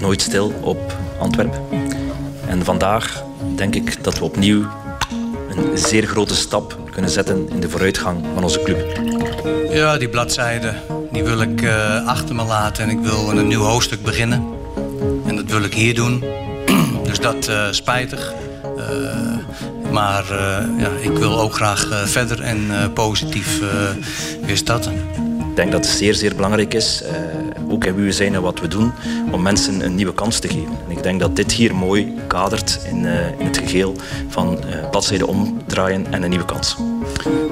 Nooit stil op Antwerpen. En vandaag denk ik dat we opnieuw een zeer grote stap kunnen zetten in de vooruitgang van onze club. Ja, die bladzijde die wil ik uh, achter me laten en ik wil een nieuw hoofdstuk beginnen. En dat wil ik hier doen. dus dat uh, spijtig. Uh, maar ja, ik wil ook graag verder en positief weer starten. Ik denk dat het zeer, zeer belangrijk is ook in wie we zijn en wat we doen, om mensen een nieuwe kans te geven. En ik denk dat dit hier mooi kadert in, uh, in het geheel van uh, bladzijden omdraaien en een nieuwe kans.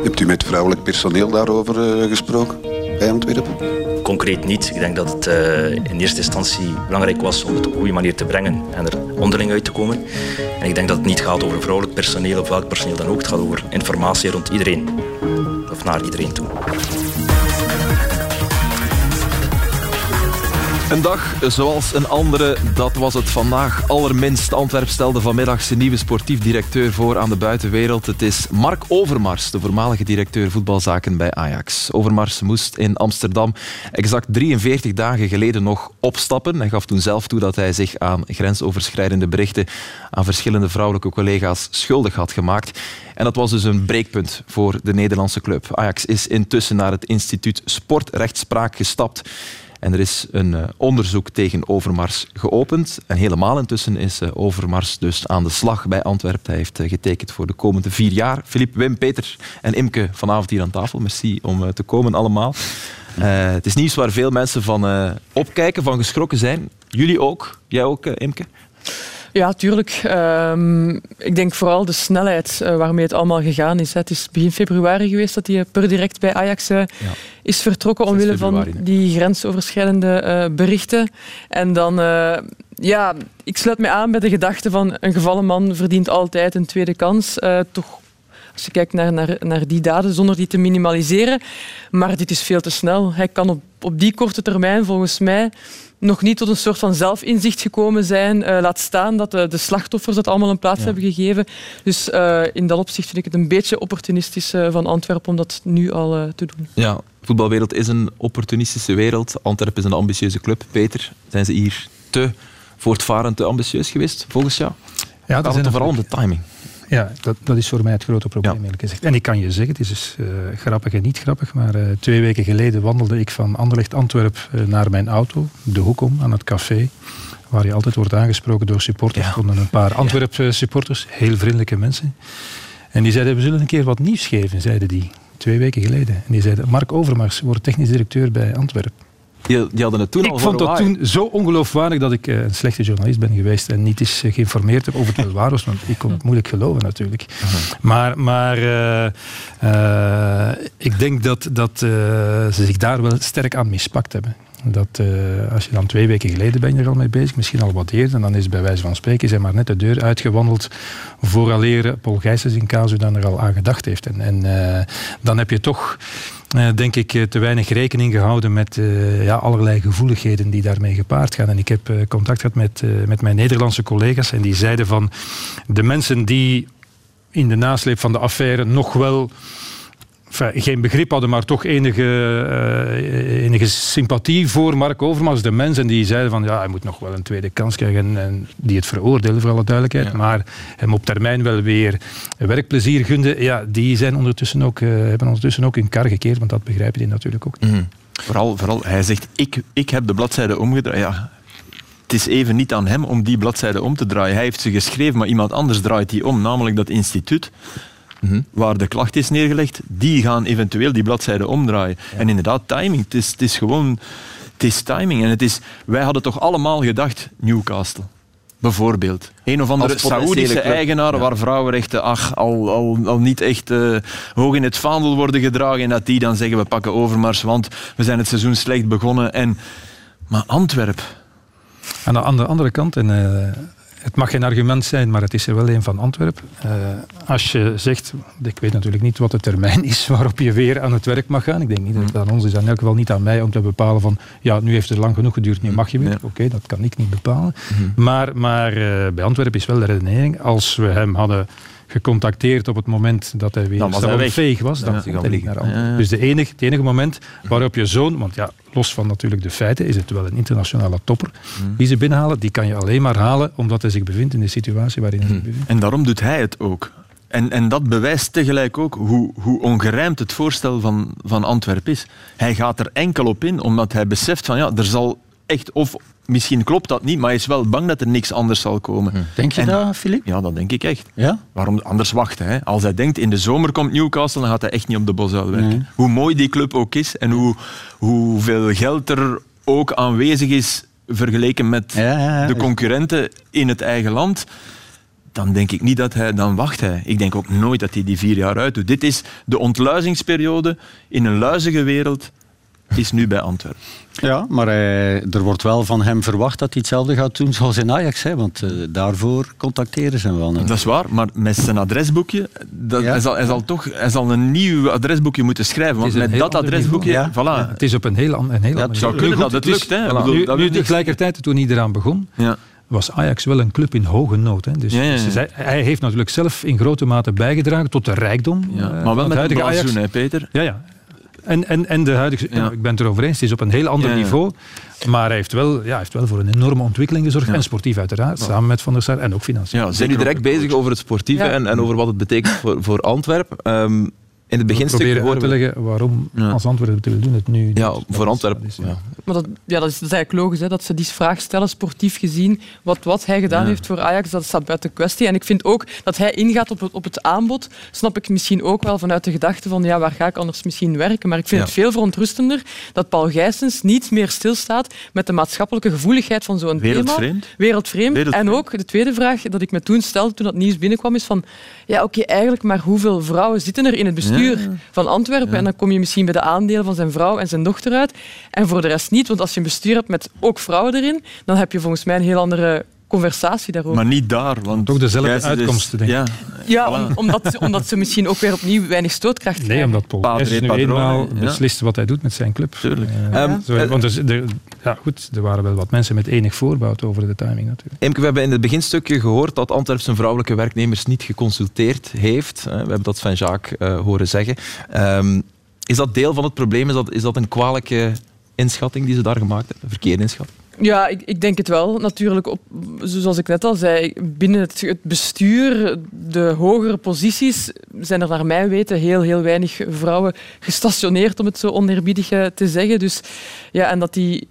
Hebt u met vrouwelijk personeel daarover uh, gesproken bij Antwerpen? Concreet niet. Ik denk dat het in eerste instantie belangrijk was om het op een goede manier te brengen en er onderling uit te komen. En ik denk dat het niet gaat over vrouwelijk personeel of welk personeel dan ook. Het gaat over informatie rond iedereen. Of naar iedereen toe. Een dag zoals een andere, dat was het vandaag allerminst. Antwerp stelde vanmiddag zijn nieuwe sportief directeur voor aan de buitenwereld. Het is Mark Overmars, de voormalige directeur voetbalzaken bij Ajax. Overmars moest in Amsterdam exact 43 dagen geleden nog opstappen. Hij gaf toen zelf toe dat hij zich aan grensoverschrijdende berichten aan verschillende vrouwelijke collega's schuldig had gemaakt. En dat was dus een breekpunt voor de Nederlandse club. Ajax is intussen naar het instituut Sportrechtspraak gestapt. En er is een uh, onderzoek tegen Overmars geopend. En helemaal intussen is uh, Overmars dus aan de slag bij Antwerpen. Hij heeft uh, getekend voor de komende vier jaar. Filip, Wim, Peter en Imke vanavond hier aan tafel. Merci om te komen allemaal. het is nieuws waar veel mensen van opkijken, van geschrokken zijn. Jullie ook. Jij ook, Imke? Ja, tuurlijk. Um, ik denk vooral de snelheid uh, waarmee het allemaal gegaan is. Het is begin februari geweest dat hij per direct bij Ajax ja. is vertrokken omwille van die grensoverschrijdende uh, berichten. En dan, ja, ik sluit me aan bij de gedachte van een gevallen man verdient altijd een tweede kans. toch als je kijkt naar, naar, naar die daden, zonder die te minimaliseren. Maar dit is veel te snel. Hij kan op, op die korte termijn volgens mij nog niet tot een soort van zelfinzicht gekomen zijn. Uh, laat staan dat de, de, slachtoffers dat allemaal een plaats hebben gegeven. Dus uh, in dat opzicht vind ik het een beetje opportunistisch uh, van Antwerpen om dat nu al te doen. Ja, voetbalwereld is een opportunistische wereld. Antwerpen is een ambitieuze club. Peter, zijn ze hier te voortvarend, te ambitieus geweest, volgens jou? Ja, dat is vooral om de timing. Ja, dat, dat is voor mij het grote probleem, ja. eerlijk gezegd. En ik kan je zeggen, het is dus, uh, grappig en niet grappig, maar uh, twee weken geleden wandelde ik van Anderlecht Antwerp uh, naar mijn auto, de hoek om, aan het café, waar je altijd wordt aangesproken door supporters. Er ja. een paar Antwerp supporters, heel vriendelijke mensen. En die zeiden, we zullen een keer wat nieuws geven, zeiden die. Twee weken geleden. En die zeiden, Mark Overmars wordt technisch directeur bij Antwerp. Die, die, hadden het toen ik al vond dat toen zo ongeloofwaardig dat ik uh, een slechte journalist ben geweest en niet eens uh, geïnformeerd heb of het wel waar was, want ik kon het moeilijk geloven natuurlijk. -huh. Maar, maar uh, ik denk dat, dat ze zich daar wel sterk aan mispakt hebben. Dat als je dan twee weken geleden ben je er al mee bezig, misschien al wat eerder, en dan is bij wijze van spreken zijn maar net de deur uitgewandeld vooraleer Paul Gijsens in casu dan er al aan gedacht heeft. En, en dan heb je toch denk ik, eh, te weinig rekening gehouden met uh, ja, allerlei gevoeligheden die daarmee gepaard gaan. En ik heb contact gehad met, met mijn Nederlandse collega's en die zeiden van de mensen die in de nasleep van de affaire nog wel enfin, geen begrip hadden, maar toch enige, uh, enige sympathie voor Mark Overmars, de mensen die zeiden van ja, hij moet nog wel een tweede kans krijgen en, en die het veroordelen voor alle duidelijkheid, ja. maar hem op termijn wel weer werkplezier gunde, ja, die zijn ondertussen ook, uh, hebben ondertussen ook in kar gekeerd, want dat begrijpen die natuurlijk ook niet. Mm. Vooral, vooral, hij zegt, ik, ik heb de bladzijde omgedraaid. Ja, het is even niet aan hem om die bladzijde om te draaien. Hij heeft ze geschreven, maar iemand anders draait die om, namelijk dat instituut. Mm -hmm. waar de klacht is neergelegd, die gaan eventueel die bladzijde omdraaien. Ja. En inderdaad, timing. Het is, het is gewoon... Het is timing. En het is, wij hadden toch allemaal gedacht, Newcastle. Bijvoorbeeld. Een of andere Saoedische eigenaar waar vrouwenrechten ach, al, al, al niet echt uh, hoog in het vaandel worden gedragen en dat die dan zeggen we pakken Overmars, want we zijn het seizoen slecht begonnen. En, maar Antwerp... Aan de, aan de andere kant, en uh, het mag geen argument zijn, maar het is er wel een van Antwerpen. Uh, als je zegt, ik weet natuurlijk niet wat de termijn is waarop je weer aan het werk mag gaan. Ik denk niet dat het aan ons is, in elk geval niet aan mij om te bepalen van, ja, nu heeft het lang genoeg geduurd, nu mag je weer. Oké, dat kan ik niet bepalen. Mhm. Maar, maar uh, bij Antwerpen is wel de redenering, als we hem hadden gecontacteerd op het moment dat hij weer veeg was, dan ja, hij naar Antwerpen. Dus de enige, het enige moment waarop je zo'n, want ja, los van natuurlijk de feiten, is het wel een internationale topper hmm. die ze binnenhalen. Die kan je alleen maar halen omdat hij zich bevindt in de situatie waarin hij zich hmm. bevindt. En daarom doet hij het ook. En, en dat bewijst tegelijk ook hoe, hoe ongerijmd het voorstel van, van Antwerpen is. Hij gaat er enkel op in, omdat hij beseft van ja, er zal echt of misschien klopt dat niet, maar hij is wel bang dat er niks anders zal komen. Hm. Denk je dat, Filip? Ja, dat denk ik echt. Ja? Waarom anders wachten? Hè? Als hij denkt, in de zomer komt Newcastle, dan gaat hij echt niet op de Bosuil werken. Hoe mooi die club ook is en hoe, hoeveel geld er ook aanwezig is vergeleken met de concurrenten in het eigen land dan denk ik niet dat hij, dan wacht hij. Ik denk ook nooit dat hij die vier jaar uit doet. Dit is de ontluizingsperiode in een luizige wereld is nu bij Antwerpen. Ja, maar er wordt wel van hem verwacht dat hij hetzelfde gaat doen zoals in Ajax. Hè, want uh, daarvoor contacteren ze hem wel. Dat is waar, maar met zijn adresboekje, dat, hij, zal, hij, zal toch, hij zal een nieuw adresboekje moeten schrijven. Want met dat adresboekje... Ja. Voilà. het is op een heel, een heel ja, Het zou kunnen dat het lukt. Hè. Voilà. Nu, nu tegelijkertijd, toen hij eraan begon... Ja was Ajax wel een club in hoge nood. Hè. Dus, dus hij, heeft natuurlijk zelf in grote mate bijgedragen tot de rijkdom. Ja, uh, maar wel met een Ajax. hè, Peter? Ja, ja. En, en, en de huidige, ja. ik ben het erover eens, het is op een heel ander niveau. Maar hij heeft wel, ja, heeft wel voor een enorme ontwikkeling gezorgd. En sportief uiteraard, samen met Van der Sar. En ook financieel. Ja, zijn jullie direct bezig over het sportieve en, en over wat het betekent voor, voor Antwerpen? Um, in het beginstuk proberen uit te leggen waarom als Antwerpen te doen het nu. Ja, voor Antwerpen. Ja. Maar dat, ja, dat, is, dat is eigenlijk logisch, hè, dat ze die vraag stellen, sportief gezien. Wat, wat hij gedaan heeft voor Ajax, dat staat buiten kwestie. En ik vind ook dat hij ingaat op het, op het aanbod, snap ik misschien ook wel vanuit de gedachte van ja, waar ga ik anders misschien werken? Maar ik vind het veel verontrustender dat Paul Gijsens niet meer stilstaat met de maatschappelijke gevoeligheid van zo'n thema. Wereldvreemd. Wereldvreemd. En ook de tweede vraag dat ik me toen stelde, toen dat nieuws binnenkwam, is van ja, oké, eigenlijk, maar hoeveel vrouwen zitten er in het bestuur? Van Antwerpen. En dan kom je misschien bij de aandelen van zijn vrouw en zijn dochter uit. En voor de rest niet, want als je een bestuur hebt met ook vrouwen erin, dan heb je volgens mij een heel andere conversatie daarover. Maar niet daar, want... Toch dezelfde uitkomsten, denk ik. Ja, ja omdat, omdat ze misschien ook weer opnieuw weinig stootkracht krijgen. Nee, omdat Paul is nu eenmaal beslist wat hij doet met zijn club. Tuurlijk. Uh, um, zo, want dus, er, ja, goed, er waren wel wat mensen met enig voorbouw over de timing natuurlijk. Emke, we hebben in het beginstukje gehoord dat Antwerp zijn vrouwelijke werknemers niet geconsulteerd heeft. We hebben dat van Jacques uh, horen zeggen. Um, is dat deel van het probleem? Is dat, is dat een kwalijke inschatting die ze daar gemaakt hebben? Een verkeerde inschatting? Ja, ik, ik, denk het wel. Natuurlijk, op, zoals ik net al zei, binnen het, bestuur, de hogere posities, zijn er naar mijn weten heel, heel weinig vrouwen gestationeerd, om het zo oneerbiedig eh, te zeggen. Dus, ja, en dat die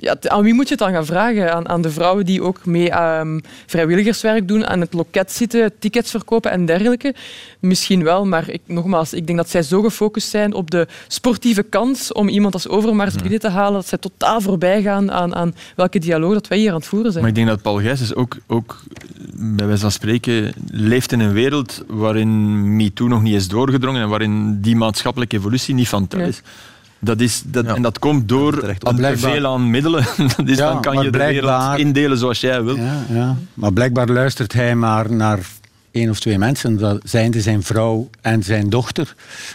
ja, aan wie moet je het dan gaan vragen? Aan, aan de vrouwen die ook mee um, vrijwilligerswerk doen, aan het loket zitten, tickets verkopen en dergelijke? Misschien wel, maar ik, nogmaals, ik denk dat zij zo gefocust zijn op de sportieve kans om iemand als Overmars binnen te halen, dat zij totaal voorbij gaan aan, aan welke dialoog dat wij hier aan het voeren zijn. Maar ik denk dat Paul Gijsens ook, ook, bij wijze van spreken, leeft in een wereld waarin MeToo nog niet is doorgedrongen en waarin die maatschappelijke evolutie niet van thuis is. Dat is, dat, En dat komt door te veel aan middelen. dus dan kan je de wereld indelen zoals jij wil. Ja, ja. Maar blijkbaar luistert hij maar naar één of twee mensen, dat zijnde zijn vrouw en zijn dochter,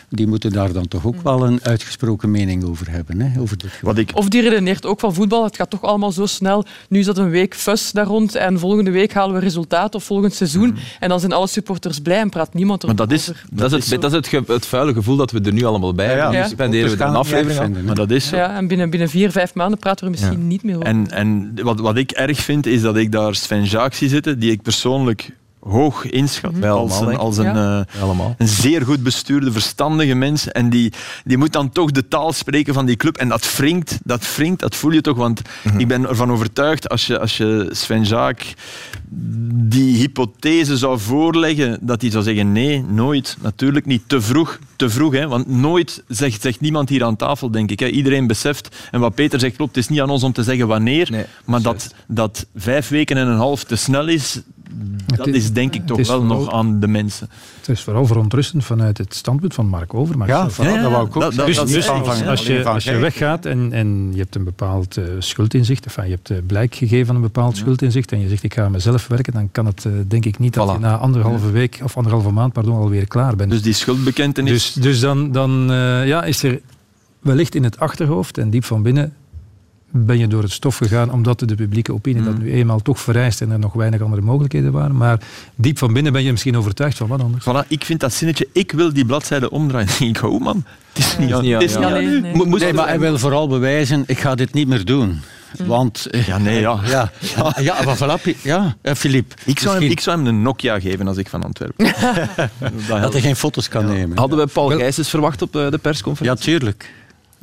die moeten daar dan toch ook wel een uitgesproken mening over hebben. Hè, over dit Wat ik... Of die redeneert ook van voetbal, het gaat toch allemaal zo snel. Nu is dat een week fuss daar rond en volgende week halen we resultaat of volgend seizoen. Mm. En dan zijn alle supporters blij en praat niemand over. Maar dat is, dat is, het, dat is het, het, vuile gevoel dat we er nu allemaal bij hebben. Ja, ja. Nu spenderen we een aflevering aan. Maar dat is zo. Ja, en binnen, binnen vier, vijf maanden praten we misschien niet meer over. En, en wat, wat ik erg vind, is dat ik daar Sven Jacques zie zitten, die ik persoonlijk hoog inschat. Mhm. Als, een, als een, uh, een, zeer goed bestuurde, verstandige mens. En die, die moet dan toch de taal spreken van die club. En dat wringt, dat wringt, dat voel je toch. Want mhm. ik ben ervan overtuigd, als je, als je Sven Jaak die hypothese zou voorleggen, dat hij zou zeggen nee, nooit, natuurlijk niet. Te vroeg, te vroeg. Hè? Want nooit zegt, zegt niemand hier aan tafel, denk ik. Hè? Iedereen beseft, en wat Peter zegt klopt, het is niet aan ons om te zeggen wanneer, maar dat, dat vijf weken en een half te snel is, dat is denk ik toch wel nog aan de mensen. Het is vooral verontrustend vanuit het standpunt van Mark Overmars. Ja, ja, dat wou ik ook dus, dus als, je, als je weggaat en, en je hebt een bepaald uh, schuldinzicht, enfin, je hebt uh, blijk gegeven van een bepaald schuldinzicht en je zegt ik ga aan mezelf werken, dan kan het uh, denk ik niet dat je na anderhalve week of anderhalve maand pardon, alweer klaar bent. Dus die schuldbekentenis... Dus, dus dan, dan ja, is er wellicht in het achterhoofd en diep van binnen ben je door het stof gegaan omdat de publieke opinie dat mm. nu eenmaal toch vereist en er nog weinig andere mogelijkheden waren. Maar diep van binnen ben je misschien overtuigd van wat anders. Voilà, ik vind dat zinnetje, ik wil die bladzijde omdraaien. ik oh man, het is niet, aan, het is niet aan Nee, maar hij wil vooral bewijzen, ik ga dit niet meer doen. Mm. Want... Ja, nee, ja. Ja, ja, ja maar voilà, ja, Philippe. Ik zou, hem, ik zou hem een Nokia geven als ik van Antwerpen. dat hij geen foto's kan nemen. Hadden we Paul Gijsens verwacht op eh, de persconferentie? Ja, tuurlijk.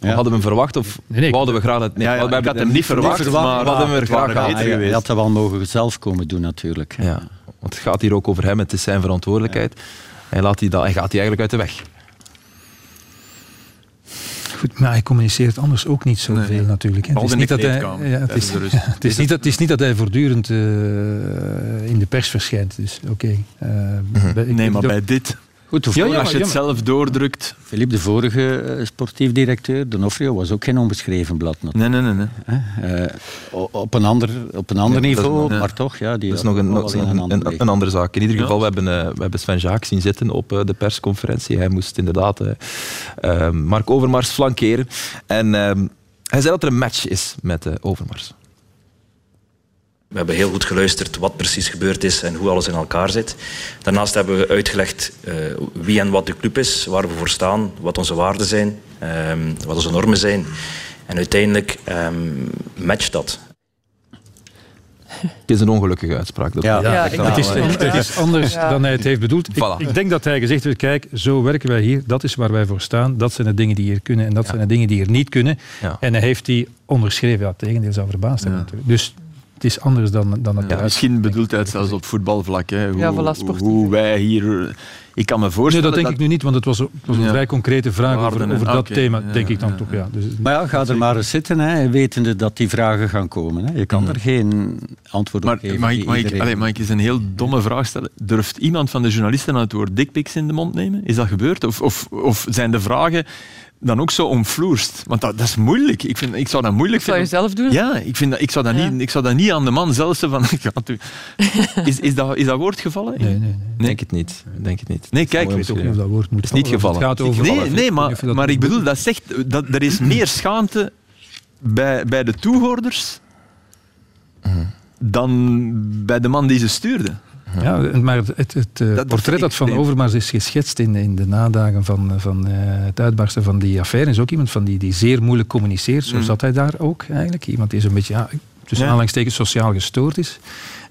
Ja. Hadden we hem verwacht of nee, nee, we graag het? Nee, ja, we hebben hem niet verwacht, maar we hadden hem er graag gehad. Hij had dat wel mogen zelf komen doen natuurlijk. Ja, want het gaat hier ook over hem, het is zijn verantwoordelijkheid. Hij, laat die dat, hij gaat die eigenlijk uit de weg. Goed, maar hij communiceert anders ook niet zoveel nee. natuurlijk. Het is, niet dat hij, ja, het, is, het, is niet dat, het is niet dat hij voortdurend uh, in de pers verschijnt. Dus, oké. Okay. Uh, mm nee, maar bij dit Goed, ja, als je het zelf doordrukt. Philippe, de vorige uh, sportief directeur, Donofrio, was ook geen onbeschreven blad. Nee, nee, nee. nee. Uh, op een ander, op een ander niveau, maar toch. Ja, die dat is nog een, een, een, een, andere zaak. In ieder geval, we, hebben, uh, we hebben Sven Jaak zien zitten op de persconferentie. Hij moest inderdaad Mark Overmars flankeren. En ehm, hij zei dat er een match is met Overmars. We hebben heel goed geluisterd wat precies gebeurd is en hoe alles in elkaar zit. Daarnaast hebben we uitgelegd uh, wie en wat de club is, waar we voor staan, wat onze waarden zijn, um, wat onze normen zijn. En uiteindelijk um, matcht dat. Het is een ongelukkige uitspraak. Dat ja, ja, het, is, het, is, anders dan hij het heeft bedoeld. Ik, ik, denk dat hij gezegd heeft, kijk, zo werken wij hier. Dat is waar wij voor staan. Dat zijn de dingen die hier kunnen en dat zijn de dingen die hier niet kunnen. En hij heeft die onderschreven. Ja, het tegendeel zou verbaasd hebben natuurlijk. Dus het is anders dan, dan het ja, Misschien bedoelt hij het zelfs op voetbalvlak. Hè. Hoe, ja, voilà, hoe wij hier... Ik kan me voorstellen... Nee, dat denk ik nu niet, want het was, het was een vrij concrete vraag over, over dat thema, denk ik dan toch. Ja. Dus, maar ja, ga er maar eens zitten, hè, wetende dat die vragen gaan komen. Hè. Je kan er geen antwoord maar, op geven. Mag ik, mag, ik, allez, mag ik eens een heel domme vraag stellen? Durft iemand van de journalisten aan het woord dickpics in de mond nemen? Is dat gebeurd? Of, of, of zijn de vragen dan ook zo omvloerst. Want dat, dat, is moeilijk. Ik, vind, ik zou dat moeilijk zou vinden. Zou je zelf doen? Ja, ik, vind dat, ik, zou dat niet, ik zou dat niet aan de man zelf van... is, is, dat, is dat woord gevallen? Nee, nee, nee. Denk het niet. Denk het niet. Nee, kijk. Ik weet ook niet of dat woord moet is niet gevallen. Het gaat over nee, nee, maar, maar ik bedoel, dat zegt... Dat, er is meer schaamte bij, bij de toehoorders mhm. dan bij de man die ze stuurde. Ja, maar het, het, eh, portret dat van Overmars is geschetst in, in de nadagen van, van uh, het uitbarsten van die affaire is ook iemand van die, die zeer moeilijk communiceert. Zo mm. zat hij daar ook eigenlijk. Iemand die zo'n beetje, ja, tussen ja. aanhalingstekens, sociaal gestoord is.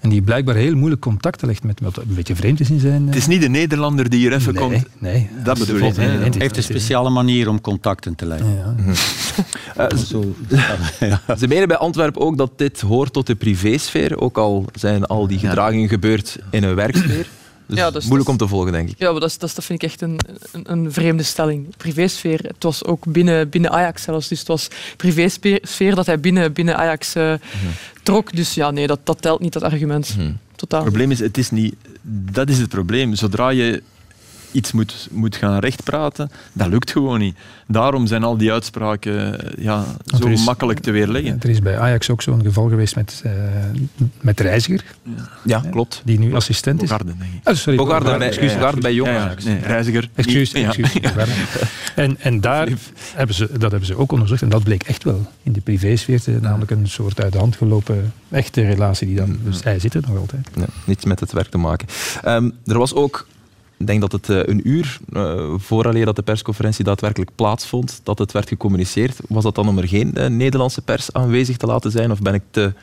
En die blijkbaar heel moeilijk contact legt met wat een beetje vreemd is in zijn... Het is niet de Nederlander die hier even komt. Nee, dat bedoel ik. Hij heeft een speciale manier om contacten te leggen. Ja, ja. uh, Zo, Ze menen bij Antwerpen ook dat dit hoort tot de privésfeer, ook al zijn al die gedragingen gebeurd in een werksfeer. Dus ja, dat is, moeilijk om te volgen, denk ik. Ja, maar dat, is, dat, dat vind ik echt een, een, een, vreemde stelling. Privésfeer, het was ook binnen, binnen Ajax zelfs. Dus het was privésfeer dat hij binnen, binnen Ajax uh, trok. Dus ja, nee, dat, dat telt niet, dat argument. Mhm. Totaal. Het probleem is, het is niet... Dat is het probleem. Zodra je iets moet, moet gaan rechtpraten, dat lukt gewoon niet. Daarom zijn al die uitspraken ja, zo makkelijk te weerleggen. Er is bij Ajax ook zo'n geval geweest met, uh, met Reiziger. Ja, klopt. Die nu assistent is. Bogarde, denk ik. Oh, sorry, Bogarde, Bogarde, excuus, Bogarde bij Jong Ajax. Nee, Reiziger. Excuus, excuus. En, en daar hebben ze, dat hebben ze ook onderzocht en dat bleek echt wel in de privésfeer, namelijk een soort uit de hand gelopen echte relatie die dan, dus hij zit er nog altijd. Ja, niets met het werk te maken. Um, er was ook ik denk dat het eh, een uur uh, vooraleer dat de persconferentie daadwerkelijk plaatsvond, dat het werd gecommuniceerd. Was dat dan om er geen uh, Nederlandse pers aanwezig te laten zijn? Of ben ik te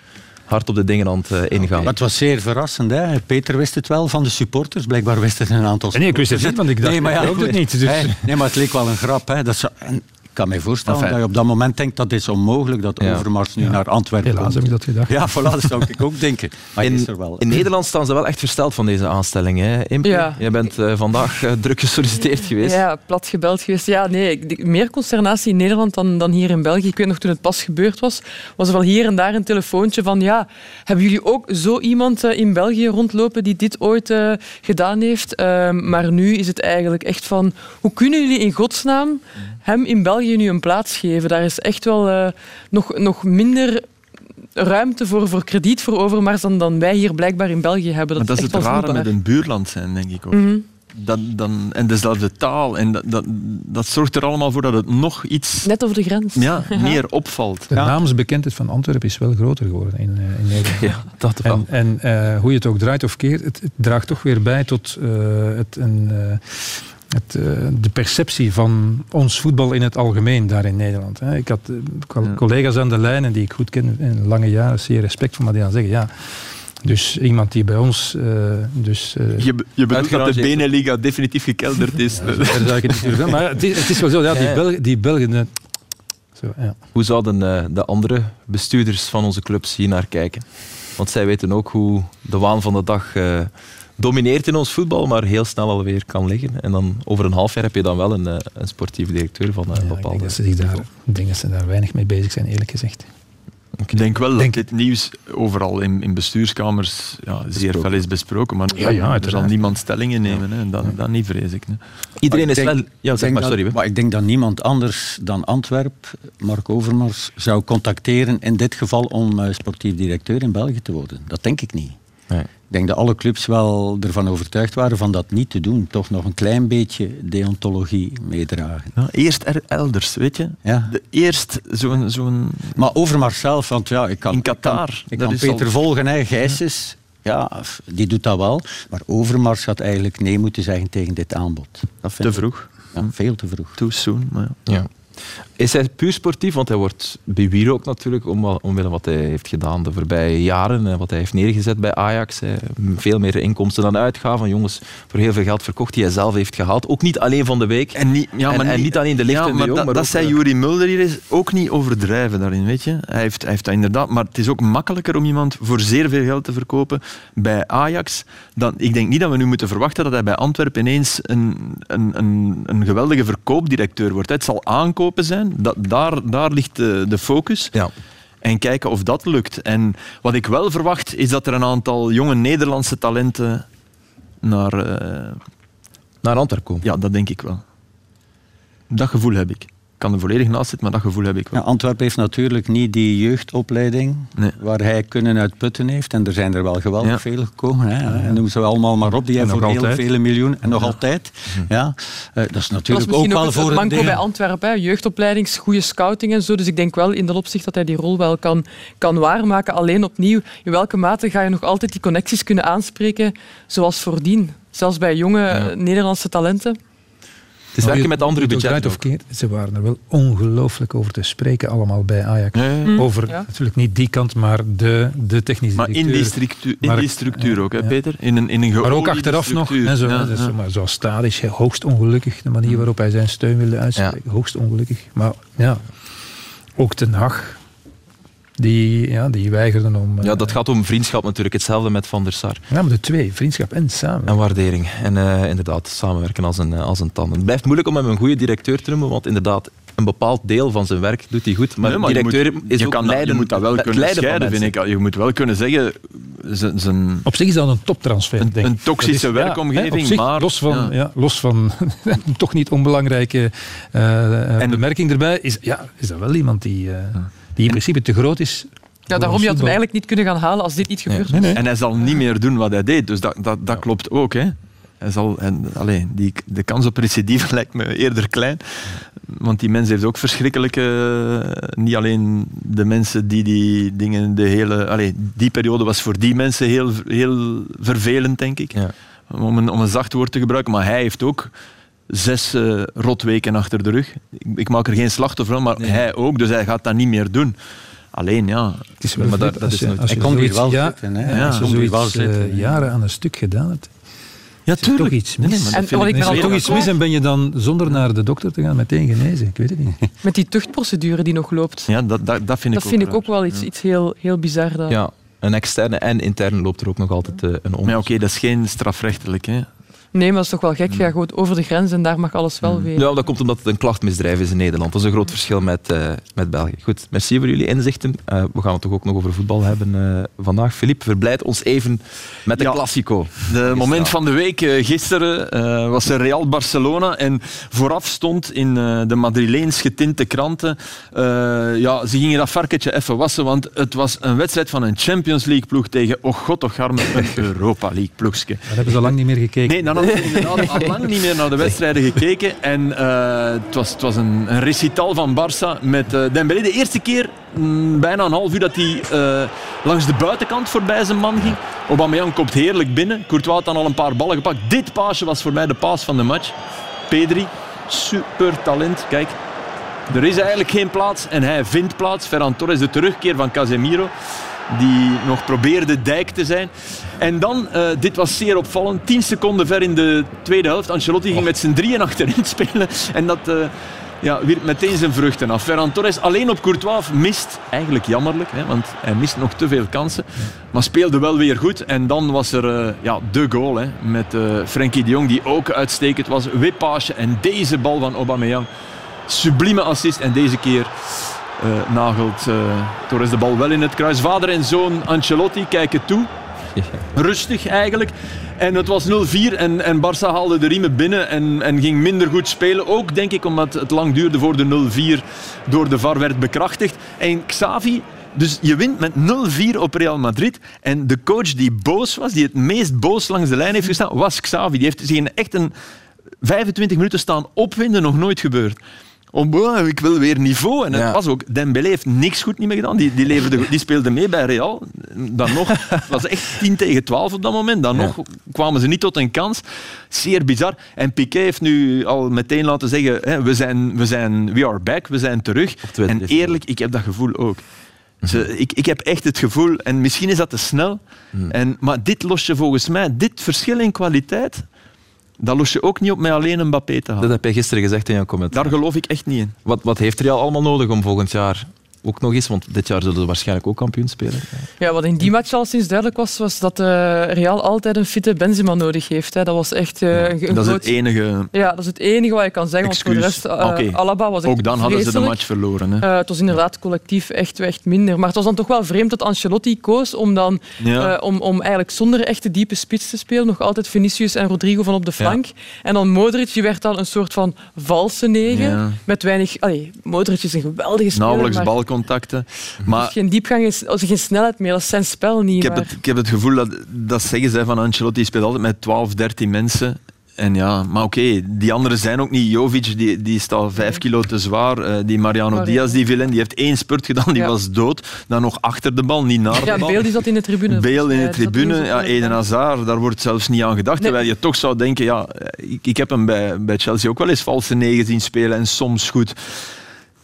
hard op de dingen aan het ingaan. het was zeer verrassend. Hè? Peter wist het wel van de supporters. Blijkbaar wist het een aantal Nee, ik wist het niet, want ik dacht, nee, maar ja, ook het niet. Dus. Nee, maar het leek wel een grap. Hè? Dat kan mij voorstellen dat je op dat moment denkt dat is onmogelijk, dat Overmars nu naar Antwerpen Helaas heb ik dat gedacht. Ja, voilà, dat zou ik ook denken. Maar in, is er wel. in Nederland staan ze wel echt versteld van deze aanstelling. Hè? Ja. Jij bent uh, vandaag uh, druk gesolliciteerd geweest. Ja, plat gebeld geweest. Ja, nee, meer consternatie in Nederland dan, dan hier in België. Ik weet nog, toen het pas gebeurd was, was er wel hier en daar een telefoontje van ja, hebben jullie ook zo iemand uh, in België rondlopen die dit ooit gedaan heeft? Ehm, maar nu is het eigenlijk echt van, hoe kunnen jullie in godsnaam hem in België nu een plaats geven. Daar is echt wel uh, nog, nog minder ruimte voor, voor krediet voor Overmars dan, dan wij hier blijkbaar in België hebben. Dat, dat is, het rare met een buurland zijn, denk ik ook. Mm dat, dan, en dezelfde taal. En dat, dat, dat, zorgt er allemaal voor dat het nog iets... Net over de grens. Ja, meer opvalt. De naamsbekendheid van Antwerpen is wel groter geworden in, uh, in Nederland. Ja, dat wel. En, en uh, hoe je het ook draait of keert, het, het draagt toch weer bij tot uh, het een het, uh, de perceptie van ons voetbal in het algemeen daar in Nederland. Hè. Ik had uh, collega's aan de lijn en die ik goed ken in lange jaren, zeer respect voor, maar die dan zeggen, ja, dus iemand die bij ons. Uh, dus, uh, je, je bedoelt dat de Beneliga definitief gekelderd is. Ja, zou ik het niet Maar het is, het is wel zo, ja, die, Belgen, die Belgen. Zo, ja. Hoe zouden de andere bestuurders van onze clubs hier naar kijken? Want zij weten ook hoe de waan van de dag domineert in ons voetbal, maar heel snel alweer kan liggen. En dan over een half jaar heb je dan wel een, eh, een sportief directeur van een ja, bepaalde... Ik denk, dat ze daar, ik denk dat ze daar weinig mee bezig zijn, eerlijk gezegd. Ik denk wel dat dit nieuws overal in, in bestuurskamers ja, zeer veel is besproken, maar ja, ja, er zal niemand stellingen nemen. Hè. Dat, dat niet, vrees ik. Hè. Iedereen is wel... Ja, zeg maar, sorry. Dat, maar ik denk dat niemand anders dan Antwerp, Mark Overmars, zou contacteren in dit geval om uh, sportief directeur in België te worden. Dat denk ik niet. Nee. Ik denk dat alle clubs wel ervan overtuigd waren van dat niet te doen. Toch nog een klein beetje deontologie meedragen. Ja, eerst er elders, weet je. Ja. De, eerst zo'n... zo'n maar Overmars zelf, want ja, ik kan... In Qatar. Ik kan, Peter volgen, hè. Gijsens, ja. die doet dat wel. Maar Overmars had eigenlijk nee moeten zeggen tegen dit aanbod. Dat te vroeg. Ja, veel te vroeg. Too soon, maar ja. Is hij puur sportief? Want hij wordt bewierookt natuurlijk om, omwille wat hij heeft gedaan de voorbije jaren. Wat hij heeft neergezet bij Ajax. Veel meer inkomsten dan uitgaven. Jongens, voor heel veel geld verkocht die hij zelf heeft gehaald. Ook niet alleen van de week. En niet, ja, maar en, niet, alleen de licht ja, maar, dat, maar dat zei Juri Mulder hier is ook niet overdrijven daarin, weet je. Hij heeft, hij heeft dat inderdaad... Maar het is ook makkelijker om iemand voor zeer veel geld te verkopen bij Ajax. Dan, ik denk niet dat we nu moeten verwachten dat hij bij Antwerpen ineens een, een, een, een geweldige verkoopdirecteur wordt. Het zal aankopen zijn dat, daar, daar ligt de, de focus. Ja. En kijken of dat lukt. En wat ik wel verwacht, is dat er een aantal jonge Nederlandse talenten naar... Uh... Naar Antwerpen komen? Ja, dat denk ik wel. Dat gevoel heb ik kan er volledig naast zitten, maar dat gevoel heb ik wel. Ja, Antwerpen heeft natuurlijk niet die jeugdopleiding waar hij kunnen uitputten heeft. En er zijn er wel geweldig veel gekomen. Hè. En noem ze allemaal maar op. Die hebben voor heel vele miljoenen. En nog altijd. Mhm. Ja. Uh, dat is natuurlijk ook wel voor een deel... bij Antwerpen. Jeugdopleiding, goede scouting en zo. Dus ik denk wel in dat opzicht dat hij die rol wel kan, kan waarmaken. Alleen opnieuw, in welke mate ga je nog altijd die connecties kunnen aanspreken zoals voordien? Zelfs bij jonge Nederlandse talenten is werken met andere budgetten. Of keer, ze waren er wel ongelooflijk over te spreken allemaal bij Ajax. Mm. Over natuurlijk niet die kant, maar de, de technische Maar in die structuur, in die structuur ook, hè, Peter? In een, in een maar ook achteraf nog. Hè, zo, zo, maar Stadisch, hoogst ongelukkig. De manier mm. waarop hij zijn steun wilde uitspreken. Hoogst ongelukkig. Maar ja, ook Ten Hag die, ja, die weigerden om... Ja, dat gaat om vriendschap natuurlijk. Hetzelfde met Van der Sar. Ja, maar de twee. Vriendschap en samen. En waardering. En uh, inderdaad, samenwerken als een, als een tanden. Het blijft moeilijk om hem een goede directeur te noemen, want inderdaad, een bepaald deel van zijn werk doet hij goed. Maar, nee, maar directeur je moet, is je ook kan leiden, Je moet dat wel kunnen scheiden, vind ik. Je moet wel kunnen zeggen... Zijn, op zich is dat een toptransfer, een, Een toxische is, werkomgeving, zich, maar... Los van, ja. los van een toch niet onbelangrijke uh, en bemerking erbij, is, ja, is dat wel iemand die, uh, die in principe te groot is ja, daarom je had hem eigenlijk niet kunnen gaan halen als dit niet gebeurt. En hij zal niet meer doen wat hij deed, dus dat, dat, dat klopt ook. Hè. Hij zal, en, alleen, die, de kans op recidive lijkt me eerder klein. Want die mens heeft ook verschrikkelijke... Niet alleen de mensen die die dingen... De hele, alleen, die periode was voor die mensen heel, heel vervelend, denk ik. Ja. Om, een, om een zacht woord te gebruiken. Maar hij heeft ook zes uh, rotweken achter de rug. Ik, ik, maak er geen slachtoffer van, maar hij ook. Dus hij gaat dat niet meer doen Alleen ja. Het is wel maar dat, dat is je, als je kon hier wel ja, zitten. Hè? Ja, als je zoiets uh, jaren aan een stuk gedaan hebt. Ja, tuurlijk. Toch iets mis. Nee, en, ik toch iets mis en ben je dan zonder naar de dokter te gaan meteen genezen? Ik weet het niet. Met die tuchtprocedure die nog loopt. Ja, dat, dat, dat vind ik dat vind ik ook wel iets, iets heel, heel bizar. Dat. Ja, een externe en interne loopt er ook nog altijd uh, een onderzoek. Maar oké, dat is geen strafrechtelijk. Hè? Nee, maar dat is toch wel gek. Ja, gewoon over de grens en daar mag alles wel mm. weer. Ja, dat komt omdat het een klachtmisdrijf is in Nederland. Dat is een groot verschil met, uh, met België. Goed, merci voor jullie inzichten. Uh, we gaan het toch ook nog over voetbal hebben uh, vandaag. Filip, verblijd ons even met de ja, Classico. De moment van de week. gisteren was er Real Barcelona en vooraf stond in de Madrileens getinte kranten ja, ze gingen dat varkentje even wassen, want het was een wedstrijd van een Champions League ploeg tegen, oh god toch arme, een Europa League ploegje. Dan hebben ze lang niet meer gekeken. Nee, we inderdaad lang niet meer naar de wedstrijden gekeken. En uh, het, was, het was een, een recital van Barça met uh, Dembélé. De eerste keer, mm, bijna een half uur, dat hij uh, langs de buitenkant voorbij zijn man ging. Aubameyang komt heerlijk binnen. Courtois had dan al een paar ballen gepakt. Dit paasje was voor mij de paas van de match. Pedri, super talent. Kijk, er is eigenlijk geen plaats en hij vindt plaats. Ferran Torres, de terugkeer van Casemiro die nog probeerde dijk te zijn. En dan, uh, dit was zeer opvallend, 10 seconden ver in de tweede helft. Ancelotti ging met z'n drieën achterin spelen. En dat uh, ja, wierp meteen zijn vruchten af. Ferran Torres alleen op Courtois mist, eigenlijk jammerlijk, hè, want hij mist nog te veel kansen. Maar speelde wel weer goed. En dan was er uh, ja, de goal hè, met Frenkie de Jong, die ook uitstekend was. Wippaasje en deze bal van Aubameyang. Sublieme assist en deze keer uh, nagelt uh, Torres de bal wel in het kruis. Vader en zoon Ancelotti kijken toe. Rustig eigenlijk. En het was 0-4 en, en Barça haalde de riemen binnen en, en ging minder goed spelen. Ook denk ik omdat het lang duurde voor de 0-4 door de VAR werd bekrachtigd. En Xavi dus je wint met 0-4 op Real Madrid. En de coach die boos was, die het meest boos langs de lijn heeft gestaan, was Xavi. Die heeft zich echt een 25 minuten staan opwinden, nog nooit gebeurd. Oh, ik wil weer niveau. En het was ook, Dembélé heeft niks goed niet meer gedaan. Die, die, leverde, die speelde mee bij Real. Dan nog, het was echt 10 tegen 12 op dat moment. Dan nog kwamen ze niet tot een kans. Zeer bizar. En Piqué heeft nu al meteen laten zeggen, hè, we, zijn, we zijn, we are back, we zijn terug. En eerlijk, ik heb dat gevoel ook. Ze, ik, ik heb echt het gevoel, en misschien is dat te snel, hmm. en, maar dit los je volgens mij, dit verschil in kwaliteit, dat los je ook niet op met alleen een Mbappé te halen. Dat heb je gisteren gezegd in jouw commentaar. Daar geloof ik echt niet in. Wat, wat heeft Real allemaal nodig om volgend jaar ook nog eens, want dit jaar zullen ze waarschijnlijk ook kampioen spelen. Ja, wat in die match al sinds duidelijk was, was dat uh, Real altijd een fitte Benzema nodig heeft. Hè. Dat was echt uh, een, een Dat is het enige... Ja, dat is het enige wat je kan zeggen. Want voor de rest, uh, Alaba was echt Ook dan hadden ze de match verloren. Hè. het was inderdaad collectief echt, echt minder. Maar het was dan toch wel vreemd dat Ancelotti koos om dan om, om eigenlijk zonder echte diepe spits te spelen, nog altijd Vinicius en Rodrigo van op de flank. En dan Modric, die werd dan een soort van valse negen, met weinig... Allee, Modric is een geweldige speler. Nauwelijks maar balcontacten. Maar, is geen diepgang, als geen snelheid meer. Dat is zijn spel niet. Ik heb, het, ik heb het gevoel dat, dat zeggen zij van Ancelotti, speelt altijd met 12, 13 mensen. En ja, maar oké, die anderen zijn ook niet. Jovic, die, die is al vijf kilo te zwaar. Uh, die Mariano Diaz, die villain, die heeft één spurt gedaan, die was dood. Dan nog achter de bal, niet naar de ja, bal. Bale die zat in de tribune. Bale in de tribune, ja, Eden Hazard, daar wordt zelfs niet aan gedacht. Terwijl je toch zou denken, ja, ik, ik heb hem bij, bij Chelsea ook wel eens valse negen zien spelen en soms goed.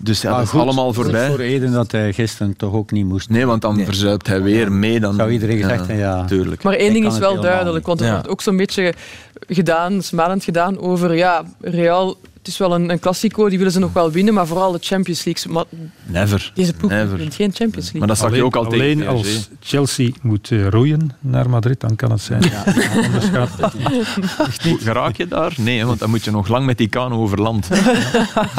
Dus ja, dat is allemaal voorbij. voor Eden dat hij gisteren toch ook niet moest. Nee, want dan nee. verzuipt hij weer mee. Dan zou iedereen gezegd ja, ja. Tuurlijk. Maar één ding is wel duidelijk, want er wordt ook zo'n beetje gedaan, smalend gedaan over ja, Real het is wel een, een klassico, die willen ze nog wel winnen, maar vooral de Champions League. Maar Never. Deze ploeg Never. wint geen Champions League. Maar dat zag alleen, je ook al Alleen als Chelsea moet uh, roeien naar Madrid, dan kan het zijn. Ja. Anders gaat het niet. Geraak je daar? Nee, want dan moet je nog lang met die kano over land.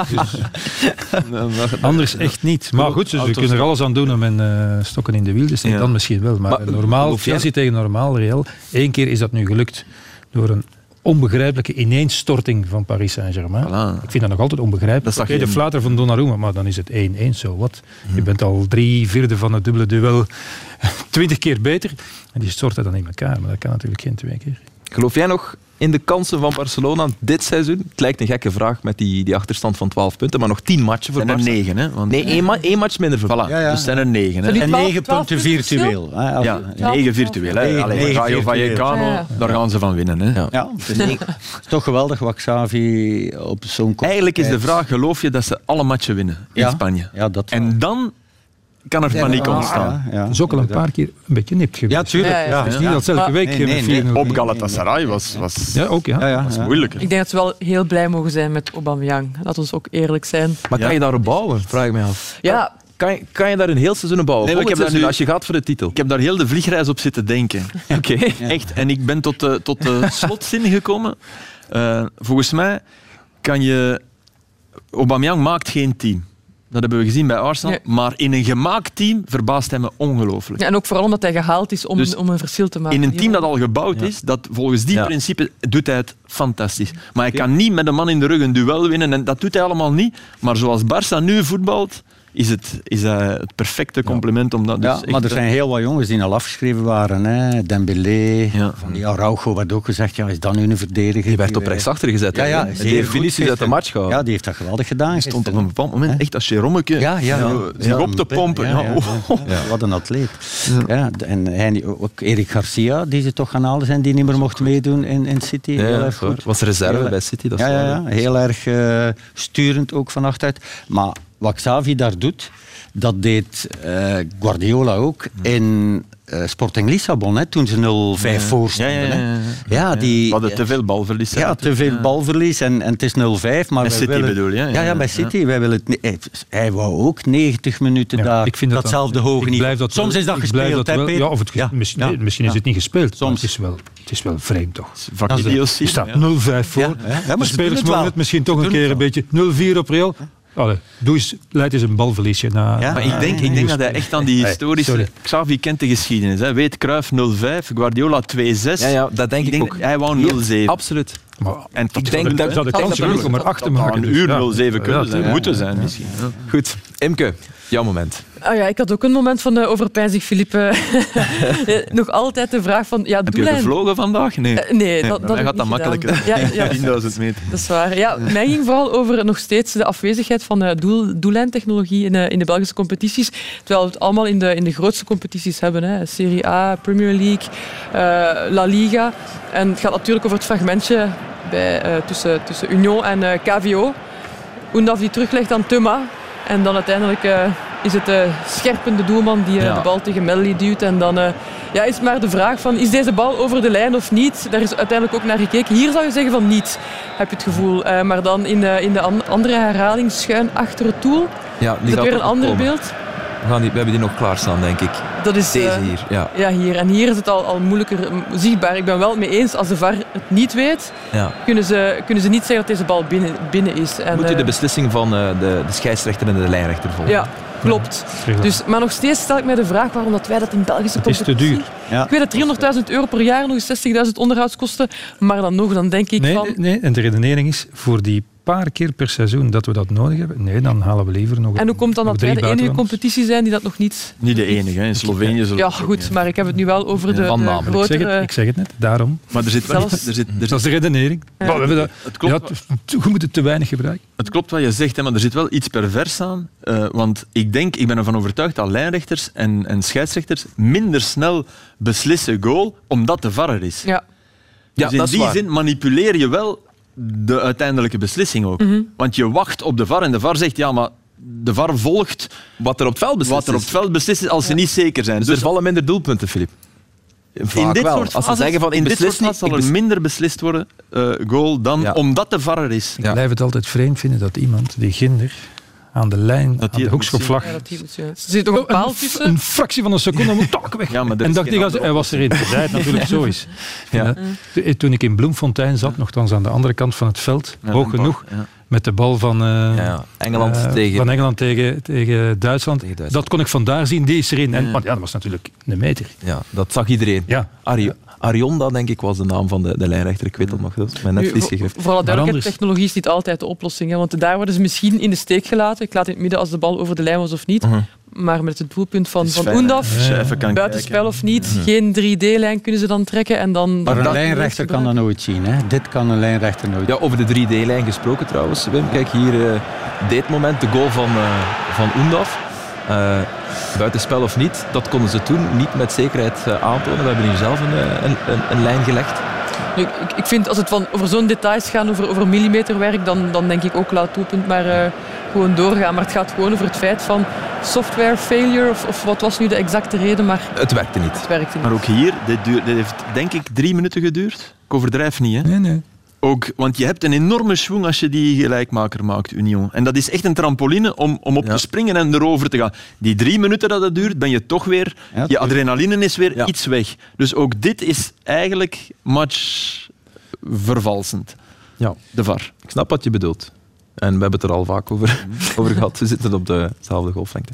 dus, anders echt niet. Maar goed, ze, kunnen er alles aan doen om een uh, stokken in de wiel te steken. Dan misschien wel. Maar, maar normaal, Chelsea tegen normaal, Real. Eén keer is dat nu gelukt door een onbegrijpelijke ineenstorting van Paris Saint-Germain. Ik vind dat nog altijd onbegrijpelijk. Oké, de flater van Donnarumma, maar dan is het 1-1 zo. Wat? Je bent al drie vierde van het dubbele duel twintig keer beter. En die storten dan in elkaar, maar dat kan natuurlijk geen twee keer. Geloof jij nog in de kansen van Barcelona dit seizoen? Het lijkt een gekke vraag met die, die achterstand van 12 punten, maar nog 10 matchen voor Barcelona. er 9, hè? Want... Nee, één, ma één match minder voor voilà. Ja, ja. Dus zijn er 9. Hè? En 9 punten virtueel. Hè? Ja, 9 virtueel. Hè? Allee, Rayo Vallecano, daar gaan ze van winnen. Hè? Ja. Ja, het is toch geweldig wat Xavi op zo'n Eigenlijk is de vraag, geloof je dat ze alle matchen winnen in Spanje? Ja, dat en dan kan er paniek ontstaan. Ja, is ook al een paar keer een beetje nipt geweest. Ja, tuurlijk. Ja, Het is niet dat elke week nee, nee, nee. Op Galatasaray was, was, ja, ook, ja. Ja, was moeilijker. Ik denk dat ze wel heel blij mogen zijn met Aubameyang. Laten we ook eerlijk zijn. Maar kan je daarop bouwen, vraag ik me af. Ja, kan je, kan je daar een heel seizoen op bouwen? Nee, ik heb seizoen, nu, als je gaat voor de titel. Ik heb daar heel de vliegreis op zitten denken. Oké. Echt. En ik ben tot de, tot de slotzin gekomen. Uh, volgens mij kan je... Aubameyang maakt geen team. Dat hebben we gezien bij Arsenal. Maar in een gemaakt team verbaast hij me ongelooflijk. Ja, en ook vooral omdat hij gehaald is om, dus om een verschil te maken. In een team dat al gebouwd ja. is, dat volgens die ja. principes doet hij het fantastisch. Maar hij kan niet met een man in de rug een duel winnen. En dat doet hij allemaal niet. Maar zoals Barça nu voetbalt is het, is het perfecte compliment om dat dus ja, maar er zijn heel wat jongens die al afgeschreven waren. Hè. Dembélé, ja. van die Araujo werd ook gezegd, ja, is dat nu een verdediger? Die werd op rechtsachter gezet. Ja, ja, die heeft Vinicius uit de match gehaald. Ja, die heeft dat geweldig gedaan. Hij stond op een bepaald moment echt als Jerommeke ja, ja, ja, zich op te pompen. Ja, Wat een atleet. Ja. en hij, ook Erik Garcia, die ze toch gaan halen zijn, die niet meer mocht meedoen in, in City. Ja, heel erg goed. Was reserve heel, bij City. Dat ja, ja, ja, heel erg uh, sturend ook van achteruit. Maar wat Xavi daar doet, dat deed uh, Guardiola ook in uh, Sporting Lissabon, hè, toen ze 0-5 ja. voor stonden. Ja, ja, ja, die, We hadden te veel balverlies. Ja, te veel balverlies en, en het is 0-5. Maar bij City willen, bedoel je? Ja, ja, bij City. Wij willen het, hij, hij wou ook 90 minuten daar, ik vind dat datzelfde dat, hoge niveau. Dat Soms wel, is dat gespeeld, dat wel, ja, of het, ja, misschien, misschien is het niet gespeeld, Soms. Het is wel, het is wel vreemd toch. Je staat 0-5 voor. De spelers mogen het misschien toch een keer een beetje 0-4 op Real. Allee, doe eens, leid eens een balverliesje na. Ja, maar ik denk, ik denk dat hij echt aan die historische. Hey, Xavi kent de geschiedenis. Hè. Weet Cruijff 0-5, Guardiola 2-6. Ja, ja, dat denk ik, ik denk, ook. Hij wou 0-7. Absoluut. Maar en ik denk dat, dat de kans is om erachter te maken. Een uur 0-7 kunnen zijn, moeten zijn misschien. Goed, Imke, jouw moment. Oh ja, ik had ook een moment van uh, overpijzing, Philippe. Nog altijd de vraag van... Ja, Heb je gevlogen vandaag? Nee. Uh, nee, dat, nee, dat gaat dat makkelijker. Ja, ja, 10.000 meter. Dat is waar. Ja, mij ging vooral over nog steeds de afwezigheid van uh, doel, doellijntechnologie in, uh, in de Belgische competities. Terwijl we het allemaal in de, in de grootste competities hebben. Hè. Serie A, Premier League, La Liga. En het gaat natuurlijk over het fragmentje bij, tussen, tussen Union en KVO. Oendaf die teruglegt aan Tuma. En dan uiteindelijk is het de scherpende doelman die ja. de bal tegen Melly duwt. En dan uh, ja, is maar de vraag van, is deze bal over de lijn of niet? Daar is uiteindelijk ook naar gekeken. Hier zou je zeggen van niet, heb je het gevoel. Uh, maar dan in de, in de andere herhaling schuin achter het doel. Ja, is het weer een ander komen. beeld. We, gaan die, we hebben die nog klaarstaan, denk ik. Dat is, Deze uh, hier, ja. Ja, hier. En hier is het al, al moeilijker zichtbaar. Ik ben wel mee eens, als de VAR het niet weet, ja. kunnen, ze, kunnen ze niet zeggen dat deze bal binnen, binnen is. En, Moet je de beslissing van de, de scheidsrechter en de lijnrechter volgen? Ja, klopt. Dus, maar nog steeds stel ik mij de vraag waarom dat wij dat in Belgische Het is te duur. Ja. Ik weet dat 300.000 euro per jaar, nog eens 60.000 onderhoudskosten, maar dan nog, dan denk ik nee, van... Nee, en de redenering is, voor die paar keer per seizoen dat we dat nodig hebben, nee, dan halen we liever nog En hoe komt dan dat wij de enige competitie zijn die dat nog niet... Niet de enige, hè. in Slovenië... Ja, goed, maar ik heb het nu wel over de, Van de Namen. grotere... Ik zeg, het, ik zeg het net, daarom. Maar er zit wel... Er zit, er zit, Dat is de redenering. Ja. Maar we hebben dat, het, klopt, ja, t- je moet het te weinig gebruiken. het klopt wat je zegt, hè, maar er zit wel iets pervers aan. eh, want ik denk, ik ben ervan overtuigd dat lijnrechters en, en scheidsrechters minder snel beslissen goal, omdat de VAR er is. Ja. Ja, dus in dat is die waar. zin manipuleer je wel de uiteindelijke beslissing ook. Mhm. Want je wacht op de VAR en de VAR zegt, ja, maar de VAR volgt Wat er op het veld beslist wat er op is. het veld beslist is als ze niet zeker zijn. Dus, er vallen minder doelpunten, Filip. in dit wel. soort Als ze zeggen van in dit soort beslis niet, fases zal ik er bes- minder beslist worden, eh, goal, dan Ja. omdat de VAR er is. Ik blijf het altijd vreemd vinden dat iemand die ginder aan de lijn, die aan de hoekschopvlag, Ja, dat. Er zit toch een paal een, tussen? een fractie van een seconde moet tak weg. Ja, maar er en dacht ik, als, hij was erin. Terwijl het natuurlijk zo is. Ja. En, toen ik in Bloemfontein zat, nogthans aan de andere kant van het veld, Ja, hoog genoeg, ja. met de bal van, eh, Ja, Engeland eh, tegen... van Engeland tegen, tegen, Duitsland. Tegen Duitsland. Dat kon ik vandaar zien, die is erin. En, Ja. want ja, dat was natuurlijk een meter. Ja, dat zag iedereen. Ja. Arionda, denk ik, was de naam van de, de lijnrechter. Ik weet dat nog. Dat is mij net Nu, vlies voor, alle duidelijkheid, technologie is niet altijd de oplossing. Hè, want daar worden ze misschien in de steek gelaten. Ik laat in het midden als de bal over de lijn was of niet. Mhm. Maar met het doelpunt van, van Oendaf, kan buitenspel of niet, geen 3D-lijn kunnen ze dan trekken. En dan, Maar een lijnrechter kan dat nooit zien. Hè. Dit kan een lijnrechter nooit Ja, over de 3D-lijn gesproken trouwens, Wim. Kijk, hier eh, dit moment de goal van, eh van Oendaf. Eh, buitenspel of niet, dat konden ze toen niet met zekerheid eh, aantonen. We hebben hier zelf een, eh, een, een, een lijn gelegd. Nu, ik, ik vind als het van, over zo'n details gaat, over, over millimeterwerk, dan, dan denk ik ook laat doelpunt maar eh, gewoon doorgaan. Maar het gaat gewoon over het feit van software failure of, of, wat was nu de exacte reden, maar... Het werkte niet. Het werkte niet. Maar ook hier, dit, duurt, dit heeft denk ik drie minuten geduurd. Ik overdrijf niet, hè? Nee, nee. Ook, want je hebt een enorme schwung als je die gelijkmaker maakt, Union. En dat is echt een trampoline om, om op te springen en erover te gaan. Die drie minuten dat het duurt, ben je toch weer... je adrenaline is weer iets weg. Dus ook dit is eigenlijk match vervalsend. Ja. De VAR. Ik snap wat je bedoelt. En we hebben het er al vaak over, over gehad. We zitten op dezelfde golflengte.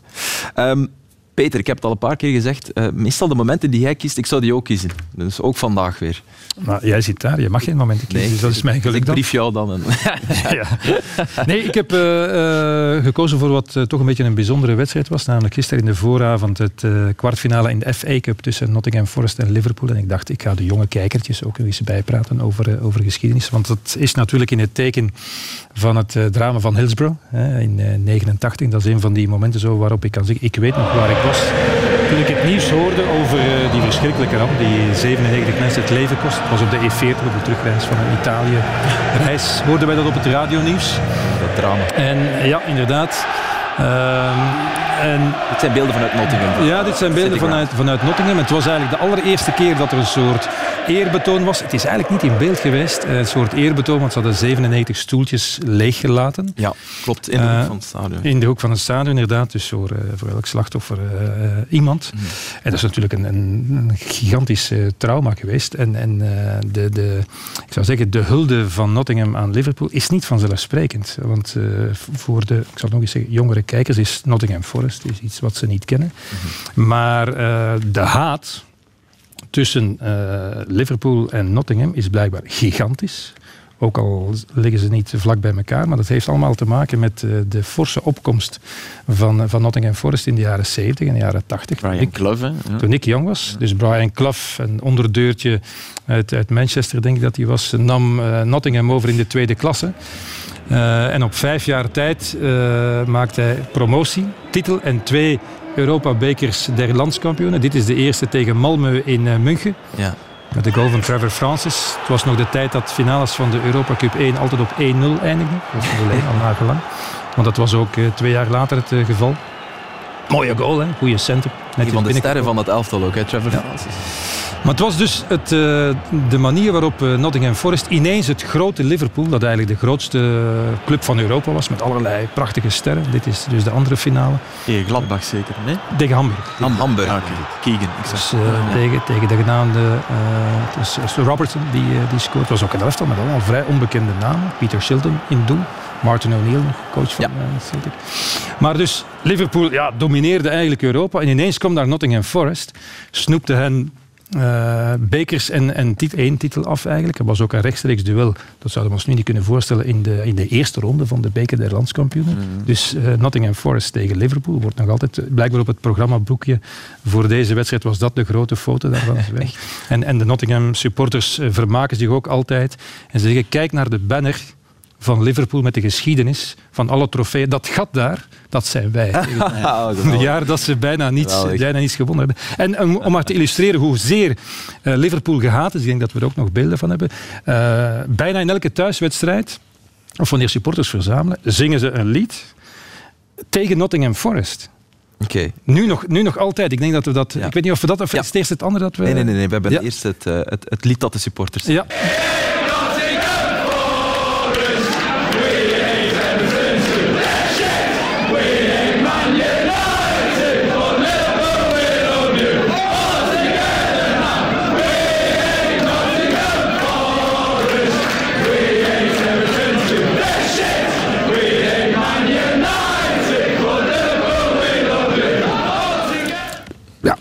Um, Peter, ik heb het al een paar keer gezegd. Uh, meestal de momenten die jij kiest, ik zou die ook kiezen. Dus ook vandaag weer. Maar jij zit daar, je mag geen momenten kiezen. Nee, dus dat is mijn geluk Ik brief jou dan. En... ja. Nee, ik heb uh, uh, gekozen voor wat toch een beetje een bijzondere wedstrijd was. Namelijk gisteren in de vooravond het kwartfinale in de FA Cup tussen Nottingham Forest en Liverpool. En ik dacht, ik ga de jonge kijkertjes ook eens bijpraten over, over geschiedenis. Want dat is natuurlijk in het teken van het drama van Hillsborough in 1989. Dat is een van die momenten zo waarop ik kan zeggen, ik weet nog waar ik was toen ik het nieuws hoorde over eh, die verschrikkelijke ramp die 97 mensen het leven kost. Was op de E40 op de terugreis van een Italië-reis. Hoorden wij dat op het radionieuws. Dat drama. En ja, inderdaad. Ehm, en, dit zijn beelden vanuit Nottingham. Ja, dit zijn beelden vanuit, vanuit Nottingham. Het was eigenlijk de allereerste keer dat er een soort eerbetoon was. Het is eigenlijk niet in beeld geweest, een soort eerbetoon, want ze hadden 97 stoeltjes leeggelaten. Ja, klopt, in de hoek van het stadion. In de hoek van het stadion, inderdaad. Dus voor, uh, voor elk slachtoffer uh, iemand. Mhm. En dat is natuurlijk een, een, gigantisch trauma geweest. En, en de, de, ik zou zeggen, de hulde van Nottingham aan Liverpool is niet vanzelfsprekend. Want voor de, ik zal nog eens zeggen, jongere kijkers is Nottingham Forest is iets wat ze niet kennen. Maar de haat tussen uh, Liverpool en Nottingham is blijkbaar gigantisch. Ook al liggen ze niet vlak bij elkaar, maar dat heeft allemaal te maken met uh, de forse opkomst van, uh, van Nottingham Forest in de jaren 70 en de jaren 80. Brian ik, Clough, ja. Toen ik jong was. Dus Brian Clough, een onderdeurtje uit, uit Manchester, denk ik dat hij was, nam Nottingham over in de tweede klasse. En op vijf jaar tijd maakte hij promotie, titel en twee Europa-bekers der landskampioenen. Dit is de eerste tegen Malmö in uh, München. Ja. Met de goal van Trevor Francis. Het was nog de tijd dat finales van de Europa Cup 1 altijd op 1-0 eindigden. Dat is alleen al nagelang. Want dat was ook twee jaar later het geval. Mooie goal, hè? goede center. Net van de sterren van dat elftal ook, hè? Trevor ja. Francis. Maar het was dus het, uh, de manier waarop uh, Nottingham Forest ineens het grote Liverpool, dat eigenlijk de grootste club van Europa was, met allerlei prachtige sterren. Dit is dus de andere finale. Tegen Gladbach zeker, nee? Tegen Hamburg. Ham Hamburg. Ah, Keegan. Dus, uh, tegen, tegen de genaamde dus, Robertson, die, die scoort. Het was ook een elftal met allemaal vrij onbekende namen. Peter Shilton in doel. Martin O'Neill, coach van ja. Celtic. Maar dus Liverpool ja, domineerde eigenlijk Europa. En ineens kwam daar Nottingham Forest, snoepte hen uh, bekers en, en tit één titel af eigenlijk. Er was ook een rechtstreeks duel. Dat zouden we ons nu niet kunnen voorstellen in de, in de eerste ronde van de beker der landskampioenen. Mm. Dus uh, Nottingham Forest tegen Liverpool wordt nog altijd, eh, blijkbaar op het programmaboekje voor deze wedstrijd was dat de grote foto daarvan. en, en de Nottingham supporters vermaken zich ook altijd en ze zeggen kijk naar de banner van Liverpool met de geschiedenis van alle trofeeën. Dat gat daar, dat zijn wij. de jaar dat ze bijna niets, bijna niets gewonnen hebben. En om maar te illustreren hoezeer uh, Liverpool gehaat is, ik denk dat we er ook nog beelden van hebben. Uh, bijna in elke thuiswedstrijd, of wanneer supporters verzamelen, zingen ze een lied tegen Nottingham Forest. Okay. Nu, nog, nu nog altijd. Ik denk dat we dat. Ik weet niet of we dat. Of ja. het eerst het andere dat we. Nee, nee, nee. nee. We hebben ja. eerst het, uh, het, het lied dat de supporters. Ja.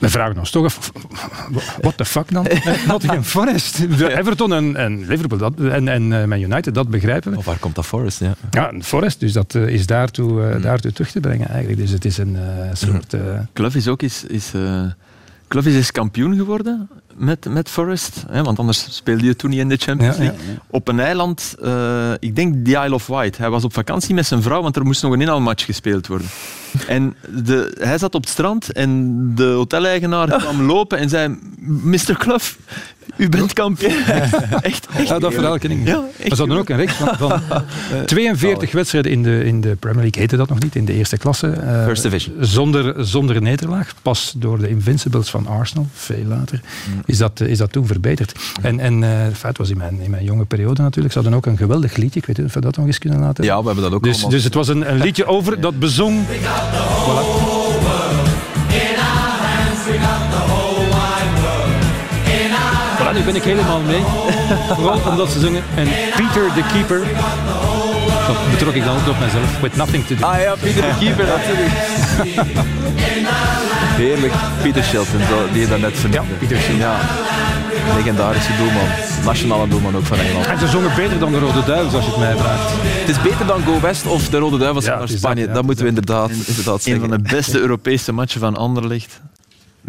We vragen ons toch af, what the fuck dan? Nottingham Forest, Everton en, en Liverpool dat, en, en uh, Man United, dat begrijpen we. Of waar komt dat Forest? Ja, ja Forest, dus dat uh, is daartoe, uh, daartoe terug te brengen eigenlijk. Dus het is een soort... Club is ook is, is, Club is, is kampioen geworden met, met Forest, hè, want anders speelde je toen niet in de Champions League. Ja, ja, Op een eiland, ik denk the Isle of Wight. Hij was op vakantie met zijn vrouw, want er moest nog een inhaalmatch gespeeld worden. En de, hij zat op het strand en de hoteleigenaar kwam lopen en zei... Mr. Clough, u bent kampioen. echt, echt. Ja, dat verhaal ken ik niet. Ja, we hadden ook een reeks van, van 42 wedstrijden in de, in de Premier League, heette dat nog niet, in de eerste klasse. Uh, First Division. Zonder, zonder nederlaag. Pas door de Invincibles van Arsenal, veel later, mm. Is, dat, is dat toen verbeterd. En, en uh, het feit was in mijn, in mijn jonge periode natuurlijk. Ze hadden ook een geweldig liedje. Ik weet niet of we dat nog eens kunnen laten. Ja, we hebben dat ook Dus, dus het was een, een liedje over dat bezong... Voilà. nu ben ik helemaal mee. Vooral omdat ze zingen. En Peter the Keeper. Dat betrok ik dan ook op mezelf. With nothing to do. Ah ja, Peter the Keeper natuurlijk. Heerlijk. Peter Shilton, die je daarnet vernoemde. Ja, Peter Shilton. Ja. Legendarische doelman. Nationale doelman ook van Engeland. En ze zongen beter dan de Rode Duivels, als je het mij vraagt. Het is beter dan Go West of de Rode Duivels ja, naar Spanje. Dat, moeten we inderdaad, inderdaad zeggen. Een van de beste Europese matchen van Anderlecht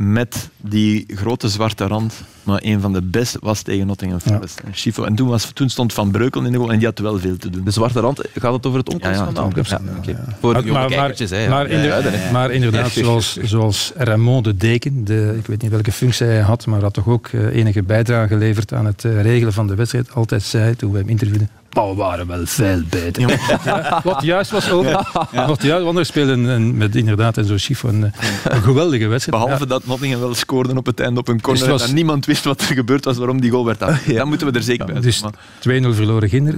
met die grote zwarte rand. Maar een van de beste was tegen Nottingham Forest. Ja. En toen, was, toen stond Van Breukel in de goal en die had wel veel te doen. De zwarte rand, gaat het over het onkomstschandaal? Ja, ja, Voor de maar, kijkertjes, hè. Maar, inderdaad, maar inderdaad, zoals, zoals Raymond de Deken, de, ik weet niet welke functie hij had, maar had toch ook eh, enige bijdrage geleverd aan het eh, regelen van de wedstrijd, altijd zei, toen we hem interviewden, maar we waren wel veel beter. wat juist was ook. Ja. Wat juist, want er speelden een, met inderdaad en zo Schifo een, een, geweldige wedstrijd. Behalve dat Nottingham wel scoorde op het einde op een corner dus en niemand wist wat er gebeurd was, waarom die goal werd af. Dan moeten we er zeker bij Dus 2-0 verloren Ginder,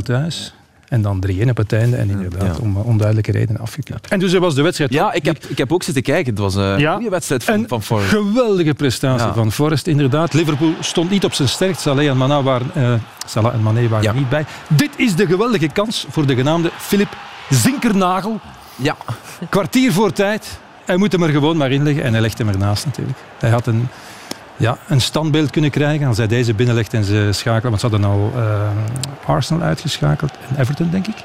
3-0 thuis. En dan 3-1 op het einde en inderdaad om onduidelijke redenen afgekapt. En dus was de wedstrijd. Ja, ik heb, ik heb ook zitten kijken. Het was een goede wedstrijd van, van Forest. geweldige prestatie van Forest, inderdaad. Liverpool stond niet op zijn sterkst. Salah en Mané waren, uh, Salah en Mané waren niet bij. Dit is de geweldige kans voor de genaamde Philip Zinkernagel. Ja. Kwartier voor tijd. Hij moet hem er gewoon maar inleggen en hij legt hem ernaast natuurlijk. Hij had een ja, een standbeeld kunnen krijgen als hij deze binnenlegt en ze schakelen. Want ze hadden al uh, Arsenal uitgeschakeld en Everton, denk ik.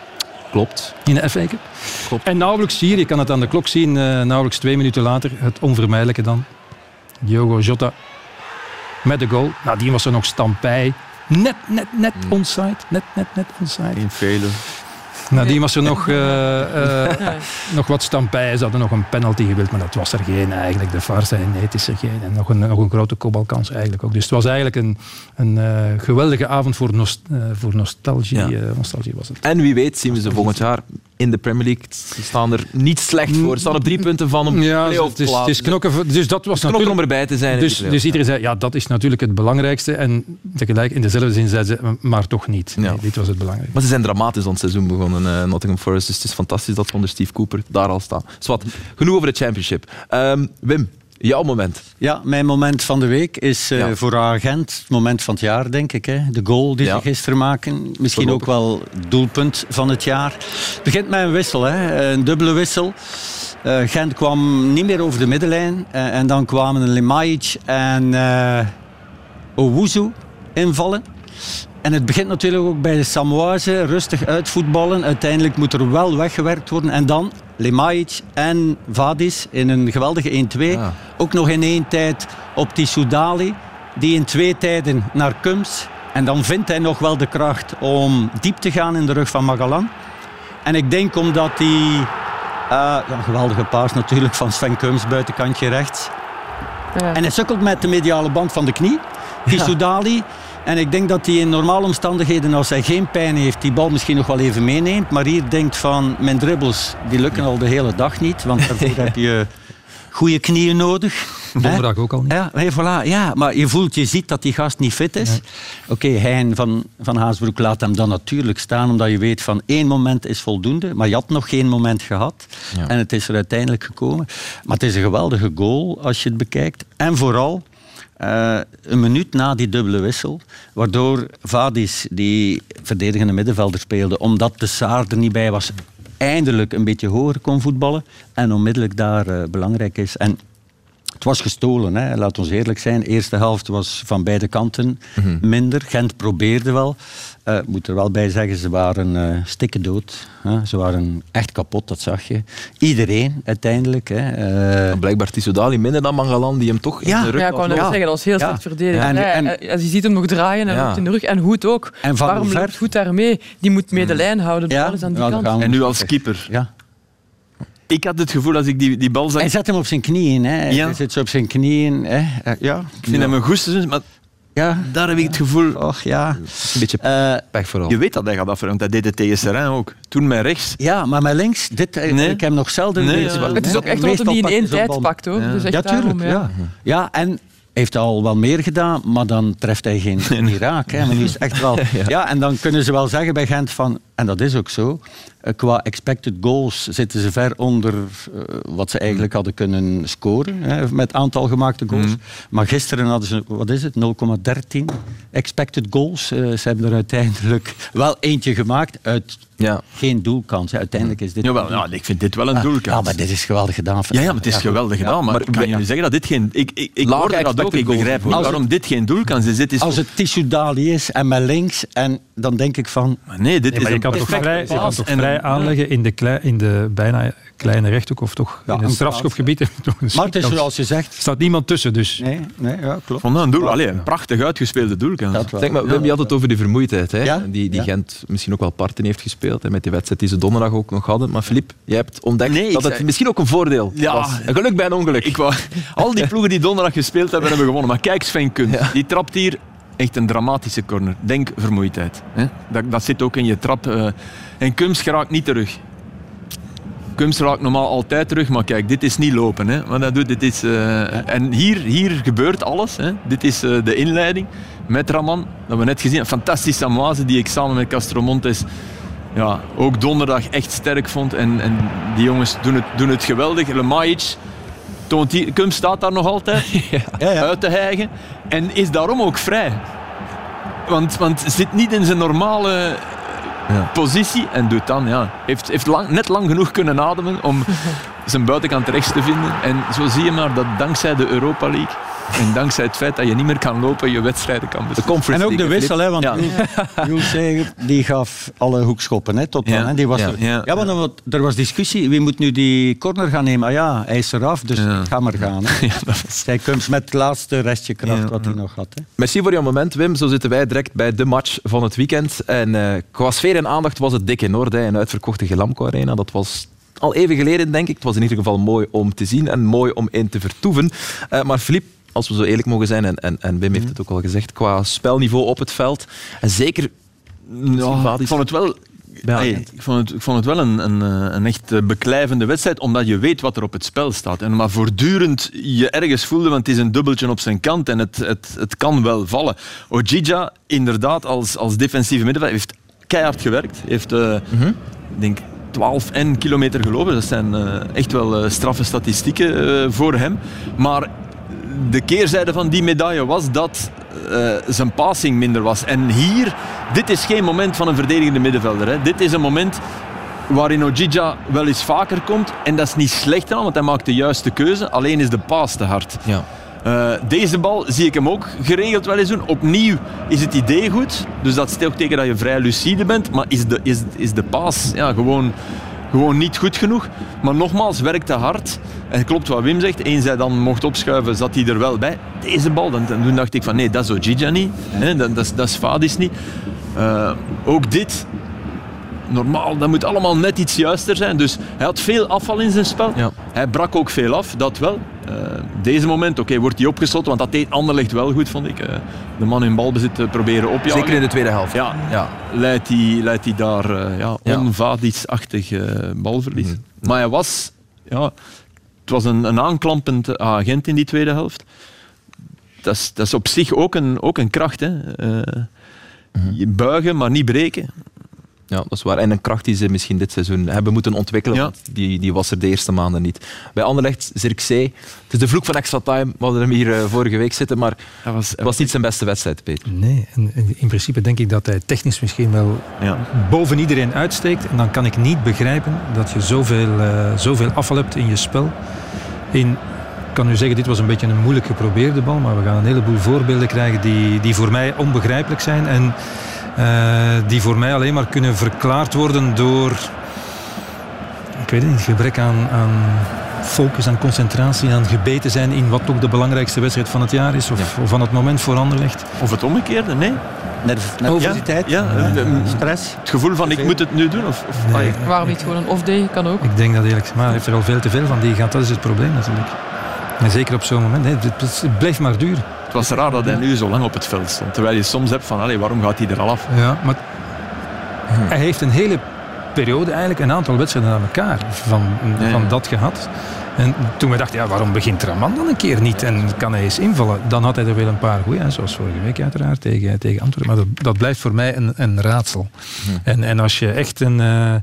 Klopt. In de FA Cup. Klopt. En nauwelijks hier, je kan het aan de klok zien, uh, nauwelijks twee minuten later, het onvermijdelijke dan. Diogo Jota met de goal. Nadien was er nog Stampij. Net, net, net hmm. onside. Net, net, net onside. In vele. Nadien was er nog, uh, uh, nog wat stampij. Ze hadden nog een penalty gewild, maar dat was er geen eigenlijk. De VAR zei nee, het is er geen. En nog een, nog een grote kopbalkans eigenlijk ook. Dus het was eigenlijk een, een uh, geweldige avond voor, nost voor nostalgie. Ja. nostalgie was het. En wie weet zien we ze volgend jaar in de Premier League. Ze staan er niet slecht voor. Ze staan op drie punten van een ja, het is, het is knokken, dus dat was natuurlijk om erbij te zijn. Dus, dus iedereen zei, ja, dat is natuurlijk het belangrijkste. En tegelijk in dezelfde zin zeiden ze, maar toch niet. Nee, dit was het belangrijkste. Maar ze zijn dramatisch aan het seizoen begonnen, uh, Nottingham Forest. Dus het is fantastisch dat onder Steve Cooper daar al staat. Zwat, genoeg over de championship. Um, Wim, Jouw moment? Ja, mijn moment van de week is uh, voor Agent het moment van het jaar, denk ik. Hè. De goal die ze gisteren maken. Misschien ook wel doelpunt van het jaar. Het begint met een wissel, hè. een dubbele wissel. Uh, Gent kwam niet meer over de middenlijn. Uh, en dan kwamen Lemajic en uh, Owuzu invallen. En het begint natuurlijk ook bij de Samoase, rustig uitvoetballen. Uiteindelijk moet er wel weggewerkt worden. En dan Lemajic en Vadis in een geweldige 1-2. Ook nog in één tijd op die Soudali, die in twee tijden naar Kums. En dan vindt hij nog wel de kracht om diep te gaan in de rug van Magalan. En ik denk omdat die uh, ja, geweldige paas natuurlijk van Sven Kums, buitenkantje rechts. Ja. En hij sukkelt met de mediale band van de knie. Die Soudali en ik denk dat hij in normale omstandigheden, als hij geen pijn heeft, die bal misschien nog wel even meeneemt. Maar hier denkt van, mijn dribbles, die lukken al de hele dag niet. Want daarvoor heb je goede knieën nodig. Donderdag ook al niet. Ja, hey, voilà, ja, maar je voelt, je ziet dat die gast niet fit is. Oké, okay, Hein van, van Haasbroek laat hem dan natuurlijk staan, omdat je weet van één moment is voldoende. Maar je had nog geen moment gehad. En het is er uiteindelijk gekomen. Maar het is een geweldige goal als je het bekijkt. En vooral, uh, een minuut na die dubbele wissel, waardoor Vadis, die verdedigende middenvelder speelde, omdat de Saar er niet bij was, eindelijk een beetje hoger kon voetballen en onmiddellijk daar uh, belangrijk is. En het was gestolen, hè. laat ons eerlijk zijn. De eerste helft was van beide kanten mhm. minder. Gent probeerde wel. Uh, moet er wel bij zeggen, ze waren uh, stikken dood. Hè. Ze waren echt kapot, dat zag je. Iedereen uiteindelijk. Hè. Uh, blijkbaar Tissoudali minder dan Mangalan, die hem toch ja. in de rug Ja, ik wou net zeggen, dat was heel slecht verdedigd. En, en, en, je ziet hem nog draaien en in de rug. En Hoed ook. En van Waarom loopt Hoed daarmee? Die moet mee de lijn houden. De aan die kant. En nu als keeper. Ja. Ik had het gevoel als ik die, die bal zag... Hij zet hem op zijn knieën. Hè. Ja. Hij zit zo op zijn knieën. Hè. Ja. Ik vind hem een goed seizoen, maar ja. daar heb ik het gevoel... Och, ja. Een beetje uh, pech vooral. Je weet dat hij gaat afwerken, want hij deed het tegen Serrain ook. Toen met rechts. Ja, maar met links, dit, nee. ik heb hem nog zelden... Nee, ja. Het is ook echt wat hij in één tijd pakt, hoor. Ja, dus ja tuurlijk. ja. ja, en heeft al wel meer gedaan, maar dan treft hij geen, geen raak. Hè. Maar is echt wel, ja. en dan kunnen ze wel zeggen bij Gent van, en dat is ook zo, eh, qua expected goals zitten ze ver onder uh, wat ze eigenlijk hadden kunnen scoren hè, met aantal gemaakte goals. Mm. Maar gisteren hadden ze, wat is het, 0,13 expected goals. Uh, ze hebben er uiteindelijk wel eentje gemaakt uit ja. geen doelkans. Ja, uiteindelijk is dit... Jawel, ja, ik vind dit wel een ah, doelkans. Ja, maar dit is geweldig gedaan. Ja, ja maar het is geweldig gedaan. Maar, kan je nu zeggen dat dit geen... Ik, ik, ik hoorde dat ook, ik begrijp niet waarom dit geen doelkans is. Dit is als het Tissou Dali is en met links, en dan denk ik van... Maar nee, dit is kan toch vrij, kan toch vrij aanleggen in de, klei, in de bijna kleine rechthoek of toch in een strafschopgebied. Maar het is zoals je zegt... Er staat niemand tussen, dus... Nee, nee ja, klopt. Vond een doel. Allee, een prachtig uitgespeelde doelkans. Zeg maar, we hebben het over die vermoeidheid. Hè? Die, die Gent misschien ook wel parten heeft gespeeld. Hè, met die wedstrijd die ze donderdag ook nog hadden. Maar Filip, jij hebt ontdekt dat het misschien ook een voordeel ja. was. Een geluk bij een ongeluk. Ik wou, al die ploegen die donderdag gespeeld hebben, hebben gewonnen. Maar kijk Sven Kunt, die trapt hier echt een dramatische corner. Denk vermoeidheid. Hè? Dat, dat zit ook in je trap. Uh, en Kums geraakt niet terug. Kums raakt normaal altijd terug, maar kijk, dit is niet lopen. Hè. Wat dat doet, dit is, uh, en hier, hier gebeurt alles. Hè. Dit is uh, de inleiding met Raman. Dat we net gezien. Een fantastische Amoise die ik samen met Castromontes ja, ook donderdag echt sterk vond. En, en die jongens doen het, doen het geweldig. Kums staat daar nog altijd ja. uit te hijgen. En is daarom ook vrij. Want, want zit niet in zijn normale ja. positie en doet dan, ja, heeft, heeft lang, net lang genoeg kunnen ademen om zijn buitenkant rechts te vinden. En zo zie je maar dat dankzij de Europa League en dankzij het feit dat je niet meer kan lopen, je wedstrijden kan beslisen. En ook de wissel, hè, want ja. Jules die gaf alle hoekschoppen hè, tot dan. Hè. Die was ja. ja. ja, want er was discussie. Wie moet nu die corner gaan nemen? Ah ja, hij is eraf, dus ga maar gaan. Hè. Zij komt met het laatste restje kracht wat hij nog had. Hè. Merci voor jouw moment, Wim. Zo zitten wij direct bij de match van het weekend. En uh, qua sfeer en aandacht was het dik in orde. Een uitverkochte Gelamco Arena. Dat was al even geleden, denk ik. Het was in ieder geval mooi om te zien en mooi om in te vertoeven. Uh, maar Filip, als we zo eerlijk mogen zijn, en, en, en Wim heeft het ook al gezegd, qua spelniveau op het veld. En zeker... Ja, ik vond het wel ik, vond het, ik vond het wel een, een, eh, een echt eh, beklijvende wedstrijd, omdat je weet wat er op het spel staat. En maar voortdurend je ergens voelde, want het is een dubbeltje op zijn kant en het, het, het kan wel vallen. Ojija, inderdaad, als, als defensieve middenvelder, heeft keihard gewerkt. Heeft, uh, denk 12 en kilometer gelopen. Dat zijn uh, echt wel straffe statistieken voor hem. Maar de keerzijde van die medaille was dat uh, zijn passing minder was. En hier, dit is geen moment van een verdedigende middenvelder. Hè. Dit is een moment waarin Ojija wel eens vaker komt. En dat is niet slecht aan, want hij maakt de juiste keuze. Alleen is de paas te hard. Ja. Uh, deze bal zie ik hem ook geregeld wel eens doen. Opnieuw is het idee goed. Dus dat stelt tegen dat je vrij lucide bent. Maar is de, is, is de paas ja, gewoon gewoon niet goed genoeg. Maar nogmaals, werkte hard. En klopt wat Wim zegt, eens hij dan mocht opschuiven, zat hij er wel bij. Deze bal, dan, toen dacht ik van nee, dat is Ojija niet. Hè, dat, dat, dat is Fadis niet. Uh, ook dit, normaal, dat moet allemaal net iets juister zijn. Dus hij had veel afval in zijn spel. Ja. Hij brak ook veel af, dat wel. Uh, deze moment, oké, wordt hij opgesloten, want dat deed Anderlecht wel goed, vond ik. Uh, de man in balbezit uh, proberen opjagen. Zeker in de tweede helft. Ja, ja. Leidt, hij, leidt hij daar ja, onvadisachtig balverlies. Mm. Maar hij was... Ja, het was een, een aanklampend agent in die tweede helft. Dat is, dat is op zich ook een, ook een kracht. Hè. Mm. Buigen, maar niet breken. Ja, dat is waar. En een kracht die ze misschien dit seizoen hebben moeten ontwikkelen, want die, die was er de eerste maanden niet. Bij Anderlecht, Zirkzee, het is de vloek van extra time. We hadden hem hier uh, vorige week zitten, maar het was, was niet zijn beste wedstrijd, Peter. Nee, en in principe denk ik dat hij technisch misschien wel ja. boven iedereen uitsteekt. En dan kan ik niet begrijpen dat je zoveel, uh, zoveel afval hebt in je spel. In, ik kan nu zeggen, dit was een beetje een moeilijk geprobeerde bal, maar we gaan een heleboel voorbeelden krijgen die, die voor mij onbegrijpelijk zijn. En die voor mij alleen maar kunnen verklaard worden door ik weet het niet, gebrek aan, aan focus en concentratie aan gebeten zijn in wat toch de belangrijkste wedstrijd van het jaar is of, van het moment voor Anderlecht. Of het omgekeerde, nee? Nervositeit, ja, ja, stress. Het gevoel van ik moet het nu doen? Of, of nee. Waarom niet gewoon een off-day? Kan ook. Ik denk dat eerlijk maar hij heeft er al veel te veel van die gaat. Dat is het probleem natuurlijk. En zeker op zo'n moment. Het, het blijft maar duren. Het was raar dat hij nu zo lang op het veld stond. Terwijl je soms hebt van, allez, waarom gaat hij er al af? Ja, maar hij heeft een hele periode eigenlijk een aantal wedstrijden aan elkaar van, van dat gehad. En toen we dachten, ja, waarom begint Raman dan een keer niet en kan hij eens invallen? Dan had hij er wel een paar goeie, zoals vorige week uiteraard tegen, tegen Antwerpen. Maar dat, dat blijft voor mij een, een raadsel. En, en als je echt een... Uh,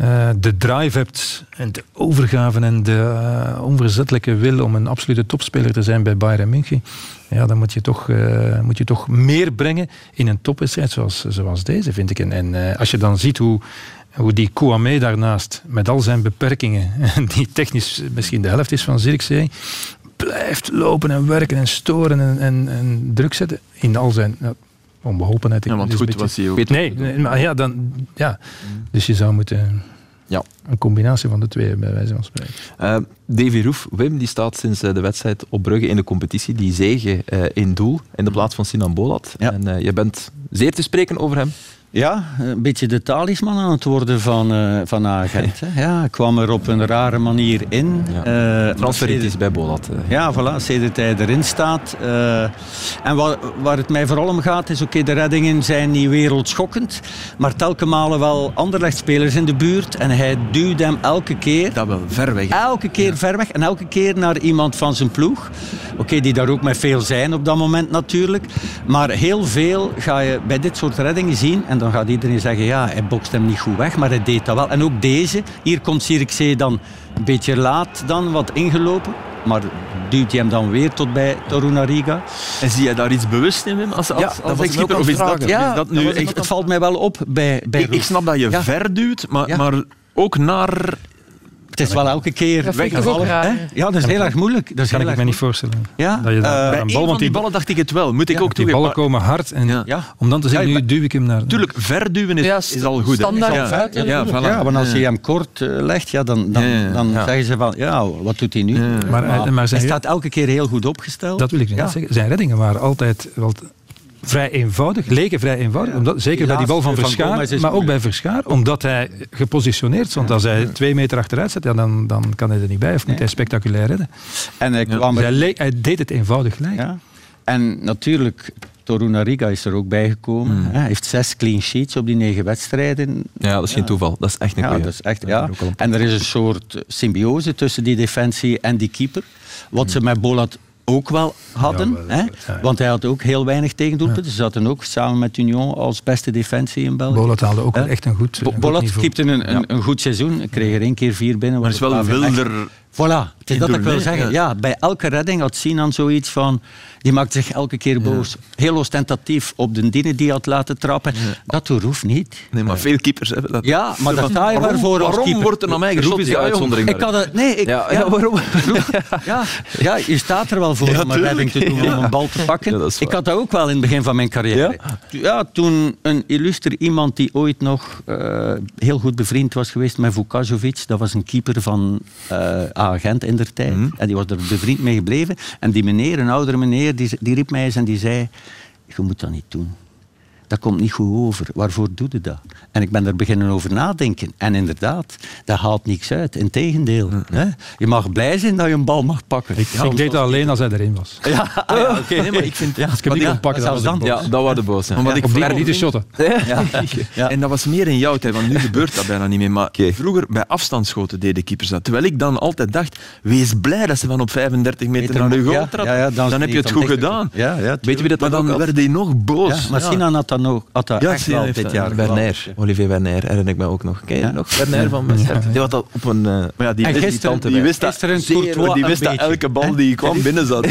uh, de drive hebt en de overgave en de uh, onverzettelijke wil om een absolute topspeler te zijn bij Bayern München, ja, dan moet je, toch, uh, moet je toch meer brengen in een topwedstrijd zoals, zoals deze, vind ik. En, en als je dan ziet hoe hoe die Kouame daarnaast, met al zijn beperkingen, die technisch misschien de helft is van Zirkzee, blijft lopen en werken en storen en, en, druk zetten in al zijn ja, onbeholpenheid. Ja, want goed was hij ook. Nee, nee, maar ja, dan, ja. Dus je zou moeten... Ja. Een combinatie van de twee, bij wijze van spreken. Uh, Davy Roef, Wim, die staat sinds eh, de wedstrijd op Brugge in de competitie. Die zegen uh, in doel, in de plaats van Sinan Bolat. Ja. En uh, je bent zeer te spreken over hem. Ja, een beetje de talisman aan het worden van, uh, van Agent. Hè. Ja, kwam er op een rare manier in. Ja. Uh, is bij Bolat. Uh. Ja, voilà, sedert hij erin staat. Uh, en waar, waar het mij vooral om gaat is, oké, okay, de reddingen zijn niet wereldschokkend, maar telke malen wel Anderlecht-spelers in de buurt en hij duwt hem elke keer... Dat wel, ver weg. Elke keer ja. ver weg en elke keer naar iemand van zijn ploeg. Oké, okay, die daar ook met veel zijn op dat moment natuurlijk. Maar heel veel ga je bij dit soort reddingen zien en dan gaat iedereen zeggen, ja, hij bokst hem niet goed weg, maar hij deed dat wel. En ook deze, hier komt Zirkzee dan een beetje laat dan, wat ingelopen. Maar duwt hij hem dan weer tot bij Torunariga. En zie je daar iets bewust in, Wim? Als, als, ja, als keeper, of is dat, ja, is dat nu dat echt... Het valt mij wel op bij, bij ik, ik snap dat je ja. ver duwt, maar, maar ook naar het is wel elke keer weggevallen. Ja, dat is heel erg moeilijk. Dat kan ik me niet voorstellen. Ja? Dat je uh, bij een bal, van die ballen dacht ik het wel. Moet ik ook Die ballen komen hard. En ja. Om dan te zeggen, nu duw ik hem naar... Tuurlijk, verduwen is, is al goed. Standaard. Ja, ja, voilà. ja, want als je hem kort uh, legt, ja, dan, dan, dan zeggen ze van, ja, wat doet hij nu? Maar, maar, maar hij staat elke keer heel goed opgesteld. Dat wil ik niet zeggen. Zijn reddingen waren altijd wel vrij eenvoudig, leken vrij eenvoudig. Omdat, zeker bij die bal van Verschaar, maar ook bij Verschaar, omdat hij gepositioneerd stond. Als hij twee meter achteruit zit, ja, dan, dan kan hij er niet bij of moet hij spectaculair redden. En hij, kwam dus hij, hij, deed het eenvoudig lijken. En natuurlijk, Torunariga is er ook bijgekomen. Mm. Hij heeft zes clean sheets op die negen wedstrijden. Ja, dat is geen toeval. Dat is echt een ja, dat is echt, ja. En er is een soort symbiose tussen die defensie en die keeper. Wat ze met Bolat ook wel hadden. Ja, hè? Ja. Want hij had ook heel weinig tegendoelpunten. Ze zaten ook samen met Union als beste defensie in België. Bolat haalde ook echt een goed Bo Bolat keepte een, een, een, goed seizoen. Kreeg er één keer vier binnen. Maar het is wel wilder... Voilà, het is dat ik wil zeggen. Ja, bij elke redding had Sinan zoiets van... Die maakt zich elke keer boos. Heel ostentatief op de dienen die had laten trappen. Dat hoeft niet. Nee, maar veel keepers hebben dat. Ja, maar daar sta je waarvoor Waarom, waarom wordt er naar mij geschoten? die uitzondering. Ik had het, nee, ik, ja, ja, waarom? ja, ja, je staat er wel voor om een redding te doen, om een bal te pakken. ik had dat ook wel in het begin van mijn carrière. Ja, toen een illuster iemand die ooit nog uh, heel goed bevriend was geweest met Vukasovic. Dat was een keeper van uh, Agent in der tijd. Mm. En die was er bevriend mee gebleven. En die meneer, een oudere meneer, die, die riep mij eens en die zei... Je moet dat niet doen dat komt niet goed over. Waarvoor doe je dat? En ik ben er beginnen over nadenken. En inderdaad, dat haalt niks uit. Integendeel. Hè? Je mag blij zijn dat je een bal mag pakken. Ik, ja, ik deed dat alleen als hij erin was. Ja, ah, ja oké. Okay, nee, maar ik vind... Ja, als ik hem niet kon pakken, dat dan. Ja, dat was de boos. Maar wat ik niet te shotten. Ja. En dat was meer in jouw tijd, want nu gebeurt dat bijna niet meer. Maar okay. vroeger bij afstandsschoten deden keepers dat. Terwijl ik dan altijd dacht, wees blij dat ze van op 35 meter naar de goal trappen. Dan heb je het goed gedaan. Weet je wie dat dan werd hij nog boos. Maar Sinan had dat nog, had dat ja, echt wel dit jaar. Werner, Olivier Werner, herinner ik me ook nog. Ken je ja? nog? Werner van Westerk. Die had dat op een... Uh, maar ja, die, en gisteren, die, die wist dat, zeer, die wist dat elke bal die kwam binnen zat.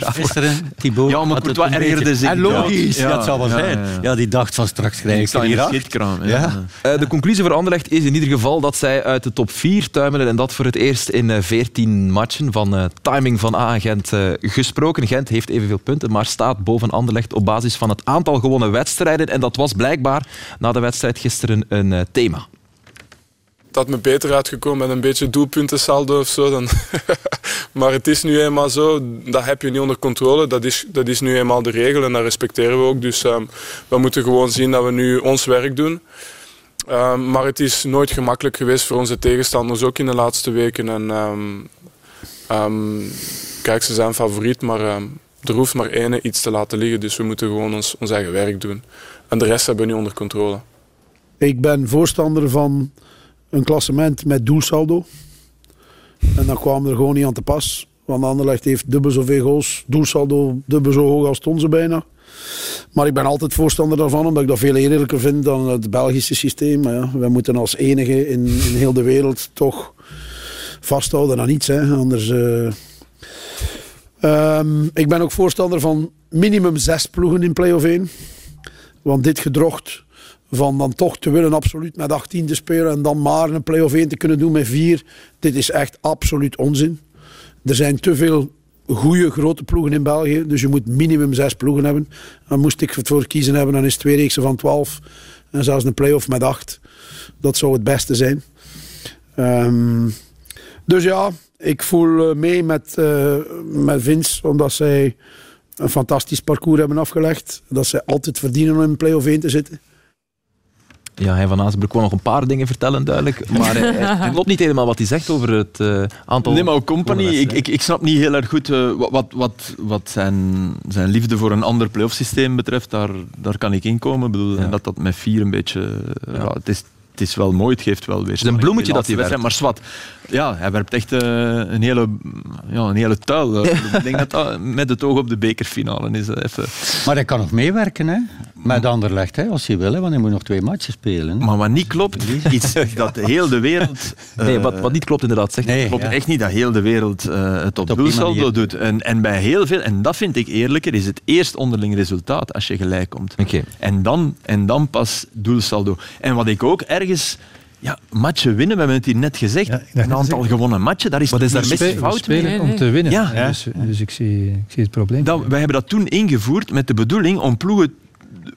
Gisteren, Thibaut... Ja, maar Courtois ergerde zich. En logisch, dat zou wel zijn. Ja, die dacht van straks krijg ik hier Ja. De conclusie voor Anderlecht is in ieder geval dat zij uit de top 4 tuimelen en dat voor het eerst in 14 matchen. Van timing van A-Gent gesproken. Gent heeft evenveel punten, maar staat boven Anderlecht op basis van het aantal gewonnen wedstrijden. En dat was blijkbaar na de wedstrijd gisteren een uh, thema. dat me beter uitgekomen met een beetje doelpuntensaldo of zo. Dan maar het is nu eenmaal zo, dat heb je niet onder controle. Dat is, dat is nu eenmaal de regel en dat respecteren we ook. Dus um, we moeten gewoon zien dat we nu ons werk doen. Um, maar het is nooit gemakkelijk geweest voor onze tegenstanders, ook in de laatste weken. En, um, kijk, ze zijn favoriet, maar er hoeft maar één iets te laten liggen. Dus we moeten gewoon ons, ons eigen werk doen. En de rest hebben we nu onder controle. Ik ben voorstander van een klassement met doelsaldo. En dan kwamen er gewoon niet aan te pas. Want Anderlecht heeft dubbel zoveel goals, doelsaldo dubbel zo hoog als onze bijna. Maar ik ben altijd voorstander daarvan, omdat ik dat veel eerlijker vind dan het Belgische systeem. Maar ja, wij moeten als enige in, in heel de wereld toch vasthouden aan iets. Hè. Anders... Uh... Um, ik ben ook voorstander van minimum zes ploegen in play-off 1. Want dit gedrocht van dan toch te willen absoluut met 18 te spelen en dan maar een play-off 1 te kunnen doen met 4. Dit is echt absoluut onzin. Er zijn te veel goede grote ploegen in België. Dus je moet minimum zes ploegen hebben. Dan moest ik het voor kiezen hebben, dan is twee reeksen van 12. En zelfs een play-off met 8. Dat zou het beste zijn. Um, dus ja, ik voel eh, mee met, uh, met Vince, omdat zij een fantastisch parcours hebben afgelegd. Dat zij altijd verdienen om in play-off 1 te zitten. Ja, hij van Azenbroek kon nog een paar dingen vertellen, duidelijk. Maar het klopt niet helemaal wat hij zegt over het uh, aantal... Nee, maar Company, ik, ik, ik snap niet heel erg goed uh, wat, wat, wat zijn, zijn liefde voor een ander playoff systeem betreft. Daar, daar kan ik inkomen. Ik bedoel, ja. dat dat met vier een beetje... Ja. ja het, is, het is wel mooi, het geeft wel weer... Het is een bloemetje dat hij werpt. Maar zwart, ja, hij werpt echt uh, een, hele, ja, een hele tuil. ik denk dat dat met het oog op de bekerfinale is. Even. Maar hij kan nog meewerken, hè? Met Anderlecht, hè, als hij wil, hè, want hij moet nog twee matchen spelen. Maar wat niet klopt, iets dat heel de wereld... Uh, nee, wat, wat niet klopt inderdaad, zeg nee, klopt ja. echt niet dat heel de wereld uh, het op doelsaldo doet. En, en bij heel veel, en dat vind ik eerlijker, is het eerst onderling resultaat als je gelijk komt. Okay. En, dan, en dan pas doelsaldo. En wat ik ook ergens ja, matchen winnen, we hebben het hier net gezegd. Ja, een aantal gewonnen matchen, daar is, Wat is daar mis fout mee? Nee, nee. om te winnen. Ja. Dus, dus ik, zie, ik zie het probleem. Dat, wij hebben dat toen ingevoerd met de bedoeling om ploegen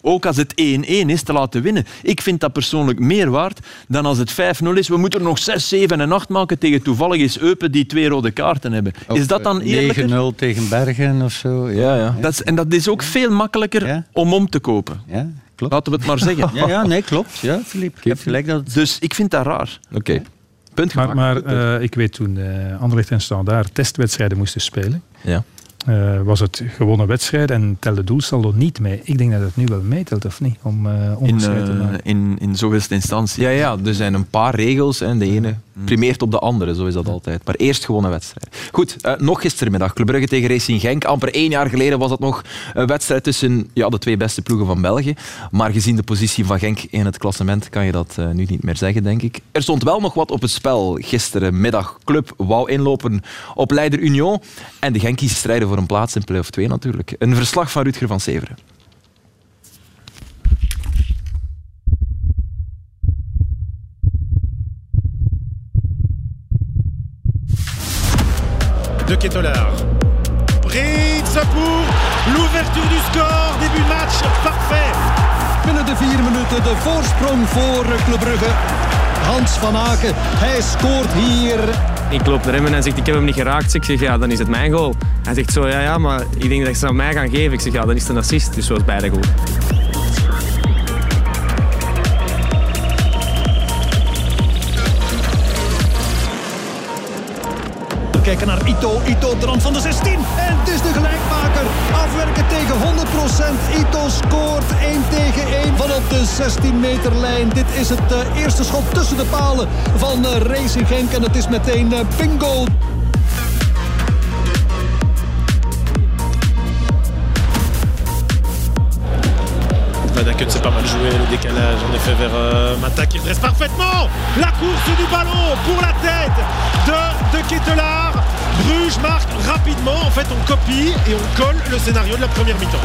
ook als het 1-1 is, te laten winnen. Ik vind dat persoonlijk meer waard dan als het 5-0 is. We moeten er nog 6, 7 en 8 maken tegen toevallig is Eupen die twee rode kaarten hebben. Of is dat dan eerlijker? 9-0 tegen Bergen of zo. Ja, ja. Dat is, en dat is ook veel makkelijker ja? om om te kopen. Ja, klopt. Laten we het maar zeggen. Ja, ja nee, klopt. Ja, Filip. Je hebt gelijk dat... Dus ik vind dat raar. Oké. Okay. Punt gemaakt. Maar, maar uh, ik weet toen uh, Anderlecht en Standaard testwedstrijden moesten spelen. Ja. Uh, was het gewonnen wedstrijd en telde doelsaldo niet mee. Ik denk dat het nu wel meetelt, of niet? Om uh, in, uh, in, in zoveelste instantie. Ja, ja, er zijn een paar regels en de ene mm. primeert op de andere, zo is dat altijd. Maar eerst gewonnen wedstrijd. Goed, nog gistermiddag, Club Brugge tegen Racing Genk. Amper één jaar geleden was dat nog een wedstrijd tussen ja, de twee beste ploegen van België. Maar gezien de positie van Genk in het klassement kan je dat nu niet meer zeggen, denk ik. Er stond wel nog wat op het spel gisterenmiddag. Club wou inlopen op Leider Union en de Genkies strijden voor een plaats in play-off 2 natuurlijk. Een verslag van Rutger van Severen. De Ketelaar. Brits pour l'ouverture du score. Début match parfait. Binnen de vier minuten de voorsprong voor Club Brugge. Hans van Aken, hij scoort hier ik loop naar hem en hij zegt, ik heb hem niet geraakt. Ik zeg, ja, dan is het mijn goal. Hij zegt zo, ja, ja, maar ik denk dat ze aan mij gaan geven. Ik zeg, ja, dan is het een assist. Dus was beide goed. Kijken naar Ito. Ito de rand van de 16. En het is de gelijkmaker. Afwerken tegen 100%. Ito scoort 1 tegen 1 van op de 16 meter lijn. Dit is het uh, eerste schot tussen de palen van uh, Racing Genk. En het is meteen uh, bingo. Dakut c'est pas mal joué, le décalage en effet vers euh, Mata qui parfaitement la course du ballon pour la tête de, de Ketelaar. Bruges marque rapidement, en fait on copie et on colle le scénario de la première mi-temps.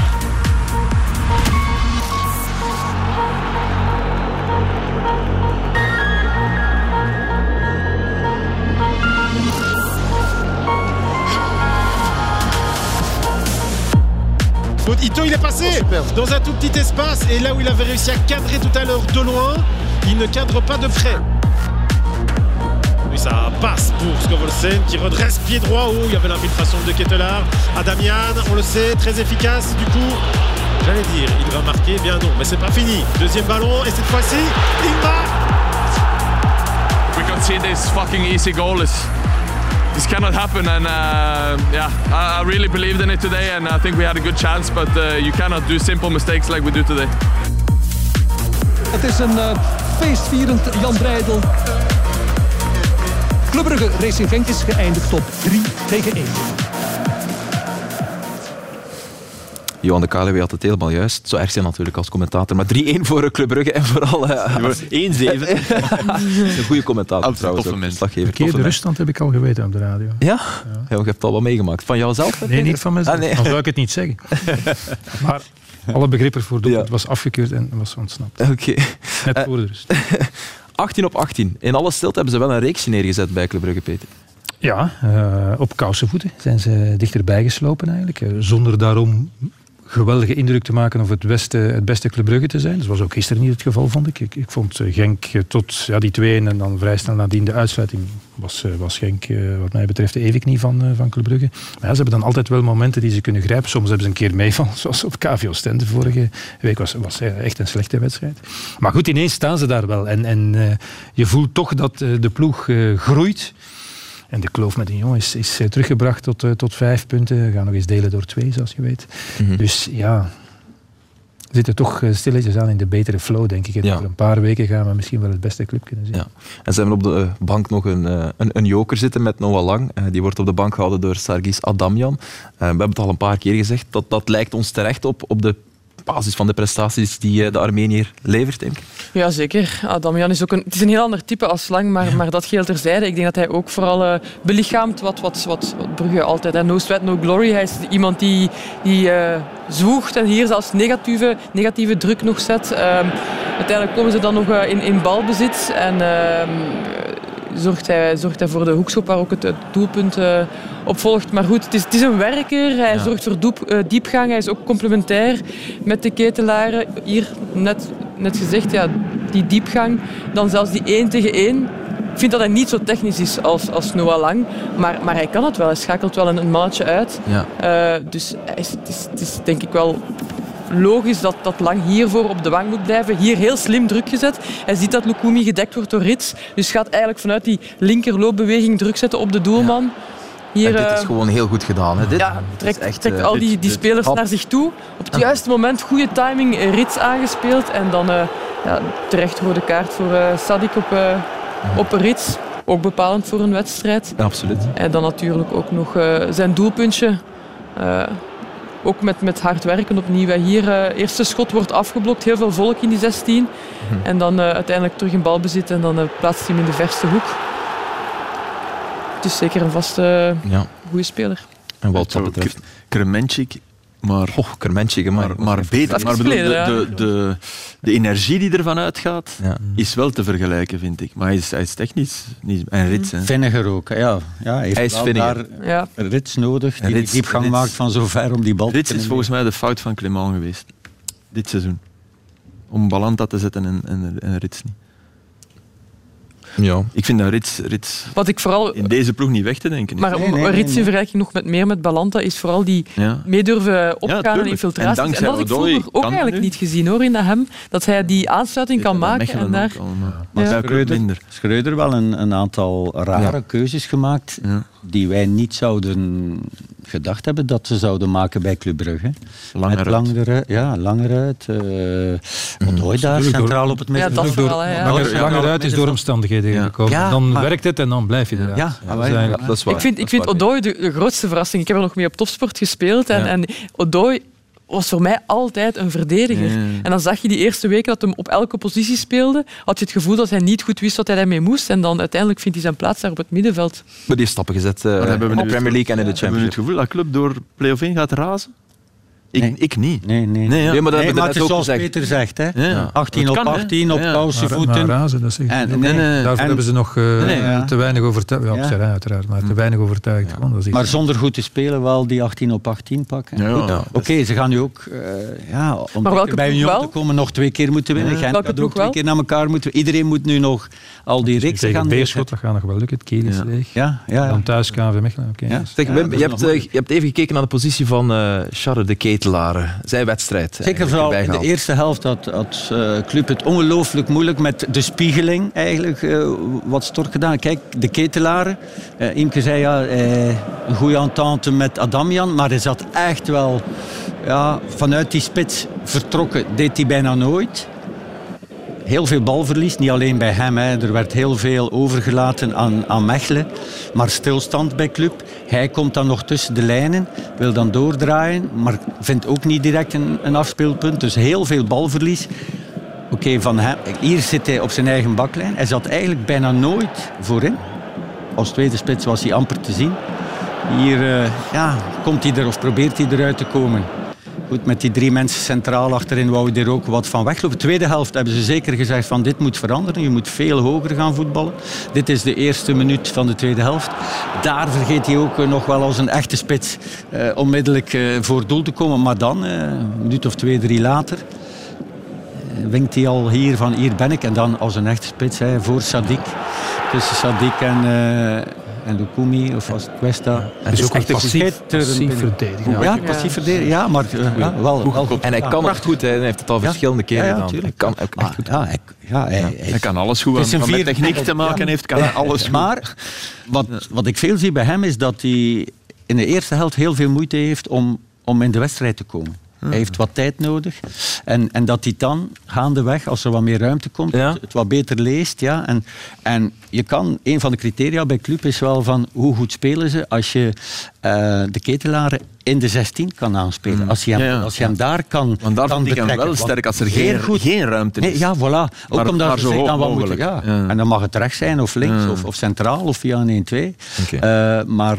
Ito il est passé oh, dans un tout petit espace et là où il avait réussi à cadrer tout à l'heure de loin, il ne cadre pas de près. Et ça passe pour Scovolsen qui redresse pied droit. Oh, il y avait l'infiltration de Kettelard. Adamian, on le sait, très efficace. Du coup, j'allais dire, il va marquer. Bien non, mais c'est pas fini. Deuxième ballon et cette fois-ci, il marque. We see this fucking easy goal. This cannot happen. And uh, yeah, I, really believed in it today, and I think we had a good chance. But uh, you cannot do simple mistakes like we do today. Het is een uh, feestvierend Jan Breidel. Club Brugge Racing Genk is geëindigd op 3 tegen 1. Johan de Kalewee had het helemaal juist. Zo erg zijn natuurlijk als commentator. Maar 3-1 voor Club Brugge en vooral... Uh, 1-7. een goede commentator trouwens. Toffe mens. De ruststand heb ik al geweten op de radio. Ja? ja. je hebt het al wel meegemaakt. Van jouzelf? Nee, niet van mezelf. Ah, nee. Dan zou ik het niet zeggen. maar alle begrippen voor doel. Het was afgekeurd en was ontsnapt. Oké. Net voor de rust. 18 op 18. In alle stilte hebben ze wel een reeksje neergezet bij Club Brugge, Peter. Ja, uh, op kousenvoeten zijn ze dichterbij geslopen eigenlijk. Uh, zonder daarom geweldige indruk te maken of het beste, het beste Club te zijn. Dat was ook gisteren niet het geval, vond ik. Ik, ik vond eh, Genk eh, tot ja, die twee en dan vrij snel nadien de uitsluiting was, eh, was Genk wat mij betreft de evenknie van, van Club. Maar ze hebben dan altijd wel momenten die ze kunnen grijpen. Soms hebben ze een keer meevallen, zoals op KVO Stende vorige week. was, was echt een slechte wedstrijd. Maar goed, ineens staan ze daar wel. En, en je voelt toch dat de ploeg groeit. En de kloof met een jongen is, is eh, teruggebracht tot, uh, tot vijf punten. We gaan nog eens delen door twee, zoals je weet. Mhm. Dus ja, we zitten toch eh, stilletjes aan in de betere flow, denk ik. En Over een paar weken gaan we misschien wel het beste club kunnen zien. Ja. En ze hebben op de bank nog een, een, een joker zitten met Noah Lang. die wordt op de bank gehouden door Sargis Adamjan. we hebben het al een paar keer gezegd. Dat, dat lijkt ons terecht op, op de basis van de prestaties die eh, de Armenier levert, denk ik. Ja, zeker. Adamian is ook een, het is een heel ander type als Lang, maar, maar dat geheel terzijde. Ik denk dat hij ook vooral uh, belichaamt wat, wat, wat, wat Brugge altijd... Hè. No sweat, no glory. Hij is iemand die, die uh, zwoegt en hier zelfs negatieve, negatieve druk nog zet. Um, uiteindelijk komen ze dan nog in, in balbezit en... Zorgt hij, zorgt hij voor de hoekschop waar ook het, het doelpunt uh, op volgt. Maar goed, het is, het is een werker. Hij zorgt voor doep, uh, diepgang. Hij is ook complementair met de ketelaren. Hier net, net gezegd, ja, die diepgang. Dan zelfs die 1 tegen 1. Ik vind dat hij niet zo technisch is als, als Noah Lang. Maar, maar hij kan het wel. Hij schakelt wel een, een mannetje uit. Ja. Uh, dus is, het, is, het is denk ik wel logisch dat, dat Lang hiervoor op de wang moet blijven. Hier heel slim druk gezet. Hij ziet dat Lukumi gedekt wordt door Rits. Dus gaat eigenlijk vanuit die linkerloopbeweging druk zetten op de doelman. Hier, dit is eh, gewoon heel goed gedaan. Hè? Dit, ja, trekt, echt, trekt uh, al die, die spelers naar zich toe. Op het juiste moment, goede timing, eh, Rits aangespeeld. En dan uh, ja, terecht rode kaart voor uh, Sadik op, uh, op Rits. Ook bepalend voor een wedstrijd. absoluut. En dan natuurlijk ook nog zijn doelpuntje ook met, met hard werken opnieuw. Hier, uh, eerste schot wordt afgeblokt, heel veel volk in die 16. Mhm. En dan uh, uiteindelijk terug in balbezit en dan uh, plaatst hij hem in de verste hoek. Het is zeker een vaste ja. goede speler. En wat dat betreft, Kremenchik maar, oh, Kermentje, maar, maar, maar beter. Maar bedoel, de, de, de, de, energie die ervan uitgaat, ja. is wel te vergelijken, vind ik. Maar hij is, hij is technisch. Niet, en Rits. Hè. Vinniger ook. Ja, ja, hij, hij is daar ja. Rits nodig, die Rits, diepgang Rits, maakt van zo ver om die bal Rits te is volgens mij de fout van Clement geweest. Dit seizoen. Om Balanta te zetten en, en, en Rits niet. Ja. Ik vind dat Rits, Rits Wat ik vooral, in deze ploeg niet weg te denken Maar Rits in vergelijking nog met meer met Balanta is vooral die ja. meedurven opgaan en infiltratie. En, en, dat had ik vroeger ook eigenlijk niet gezien hoor, in hem. Dat hij die aansluiting kan maken. En daar, maar ja. Schreuder, Schreuder wel een, een aantal rare keuzes gemaakt die wij niet zouden gedacht hebben dat ze zouden maken bij Club Brugge. Langer Met langere, ja, langer uit. Uh, mm. daar centraal op het midden. Ja, door, ja. langer, langer uit is door omstandigheden gekomen. Ja, dan werkt het en dan blijf je er. Ja, dat is waar. Ik vind, ik vind Odoi de, de, grootste verrassing. Ik heb er nog mee op topsport gespeeld. En, en Odoi was voor mij altijd een verdediger. En dan zag je die eerste weken dat hij op elke positie speelde, had je het gevoel dat hij niet goed wist wat hij daarmee moest. En dan uiteindelijk vindt hij zijn plaats daar op het middenveld. Maar die stappen gezet uh, hebben we in de Premier League en in de Championship. Hebben we het gevoel dat club door play-off 1 gaat razen? Ik, ik niet. Nee, nee. nee, ja. nee maar, dat nee, maar het is zoals gezegd. Peter zegt. Hè? Ja. 18 op 18, op ja. kousenvoeten. razen, dat zeg en, nee, nee, Daarvoor en, hebben ze nog uh, te weinig overtuigd. Ja, op zijn uiteraard, maar te weinig overtuigd. Maar zonder goed te spelen wel die 18 op 18 pakken. Oké, okay, ze gaan nu ook uh, ja, om bij Union te komen nog twee keer moeten winnen. Gent gaat ook twee keer naar elkaar moeten. Iedereen moet nu nog al die reeksen gaan Beerschot, dat gaat nog wel lukken. Het Kiel is leeg. Ja, ja, Dan thuis KV Mechelen. Wim, je, hebt, je hebt even gekeken naar de positie van Charles de Zijn wedstrijd. Zeker vooral in de eerste helft had, had uh, Club het ongelooflijk moeilijk met de spiegeling eigenlijk. Uh, wat Stork gedaan. Kijk, de ketelaren. Uh, Imke zei ja, een goede entente met Adamian. Maar hij zat echt wel ja, vanuit die spits vertrokken. Deed hij bijna nooit heel veel balverlies. Niet alleen bij hem. Hè. Er werd heel veel overgelaten aan, aan Mechelen. Maar stilstand bij club. Hij komt dan nog tussen de lijnen. Wil dan doordraaien. Maar vindt ook niet direct een, een afspeelpunt. Dus heel veel balverlies. Oké, van hem. Hier zit hij op zijn eigen baklijn. Hij zat eigenlijk bijna nooit voorin. Als tweede spits was hij amper te zien. Hier uh, ja, komt hij er of probeert hij eruit te komen. Goed, met die drie mensen centraal achterin wou er ook wat van weglopen. Tweede helft hebben ze zeker gezegd van dit moet veranderen. Je moet veel hoger gaan voetballen. Dit is de eerste minuut van de tweede helft. Daar vergeet hij ook nog wel als een echte spits eh, onmiddellijk eh, voor doel te komen. Maar dan, eh, een minuut of twee, drie later, eh, winkt hij al hier van hier ben ik. En dan als een echte spits hè, voor Sadik. Tussen Sadik en, uh, en Lukumi of als Cuesta. En is ook echt passief, passief verdedigen. Ja, passief verdedigen. Ja, maar ja, wel, wel. En hij kan echt goed. Hè. Hij heeft het al verschillende keren gedaan. Hij kan ook echt goed. Ja, hij, ja, hij, hij kan alles goed. Wat met techniek te maken heeft, kan hij alles goed. Maar wat, wat ik veel zie bij hem is dat hij in de eerste helft heel veel moeite heeft om, om in de wedstrijd te komen. Hij heeft wat tijd nodig. En, en dat hij dan gaandeweg, als er wat meer ruimte komt, het, wat beter leest. Ja. En, en je kan, een van de criteria bij club is wel van hoe goed spelen ze als je uh, de ketelaren in de 16 kan aanspelen. Mm. Als je hem, Als je hem daar kan Want daar kan ik hem wel sterk als er geen, goed, geen ruimte is. Nee, ja, voilà. Ook maar, omdat ze dan wat moeten, ja. En dan mag het rechts zijn of links of, of centraal of via een 1-2. Okay. Uh, maar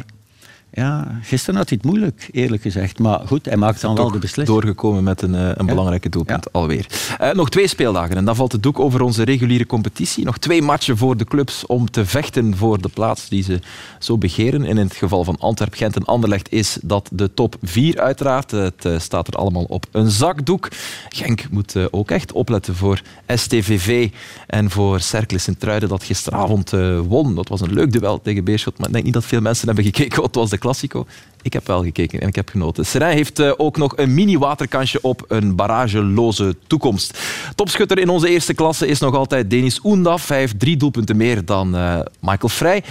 ja, gisteren had hij het moeilijk, eerlijk gezegd. Maar goed, hij maakt dan wel de beslissing. Doorgekomen met een, eh, een belangrijke doelpunt alweer. Uh, nog twee speeldagen en dan valt het doek over onze reguliere competitie. Nog twee matchen voor de clubs om te vechten voor de plaats die ze zo begeren. in het geval van Antwerp, Gent en Anderlecht is dat de top 4 uiteraard. Het uh, staat er allemaal op een zakdoek. Genk moet ook echt opletten voor STVV en voor Cercle Sint-Truiden dat gisteravond won. Dat was een leuk duel tegen Beerschot, maar ik denk niet dat veel mensen hebben gekeken wat was de Classico. Ik heb wel gekeken en ik heb genoten. Serijn heeft uh, ook nog een mini-waterkansje op een barageloze toekomst. Topschutter in onze eerste klasse is nog altijd Denis Oendaf. Hij heeft drie doelpunten meer dan uh, Michael Vrij.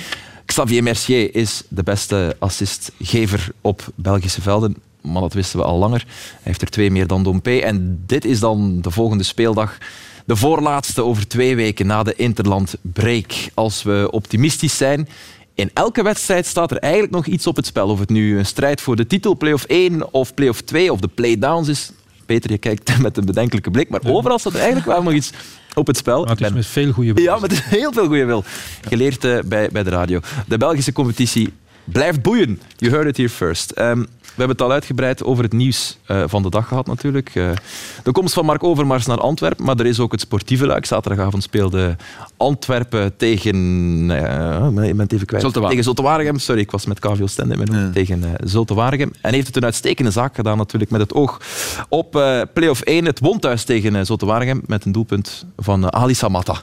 Xavier Mercier is de beste assistgever op Belgische velden. Maar dat wisten we al langer. Hij heeft er twee meer dan Dompe. En dit is dan de volgende speeldag. De voorlaatste over twee weken na de Interland break. Als we optimistisch zijn, in elke wedstrijd staat er eigenlijk nog iets op het spel. Of het nu een strijd voor de titel, play-off 1 of play-off 2 of de playdowns is. Peter, je kijkt met een bedenkelijke blik, maar overal staat er eigenlijk wel nog iets op het spel. het is met veel goede wil. Ja, met heel veel goede wil. Geleerd uh, bij, bij de radio. De Belgische competitie blijft boeien. You heard it here first. Um, we hebben het al uitgebreid over het nieuws uh, van de dag gehad natuurlijk. Uh, de komst van Mark Overmars naar Antwerpen, maar er is ook het sportieve luik. Zaterdagavond speelde Antwerpen tegen... Uh, ik ben even kwijt. Zulte tegen Zulte Waregem. Sorry, ik was met KVO Stende ja. tegen uh, Zulte Waregem. En heeft het een uitstekende zaak gedaan natuurlijk met het oog op uh, play-off 1. Het won thuis tegen uh, Zulte Waregem met een doelpunt van Ali Samatta.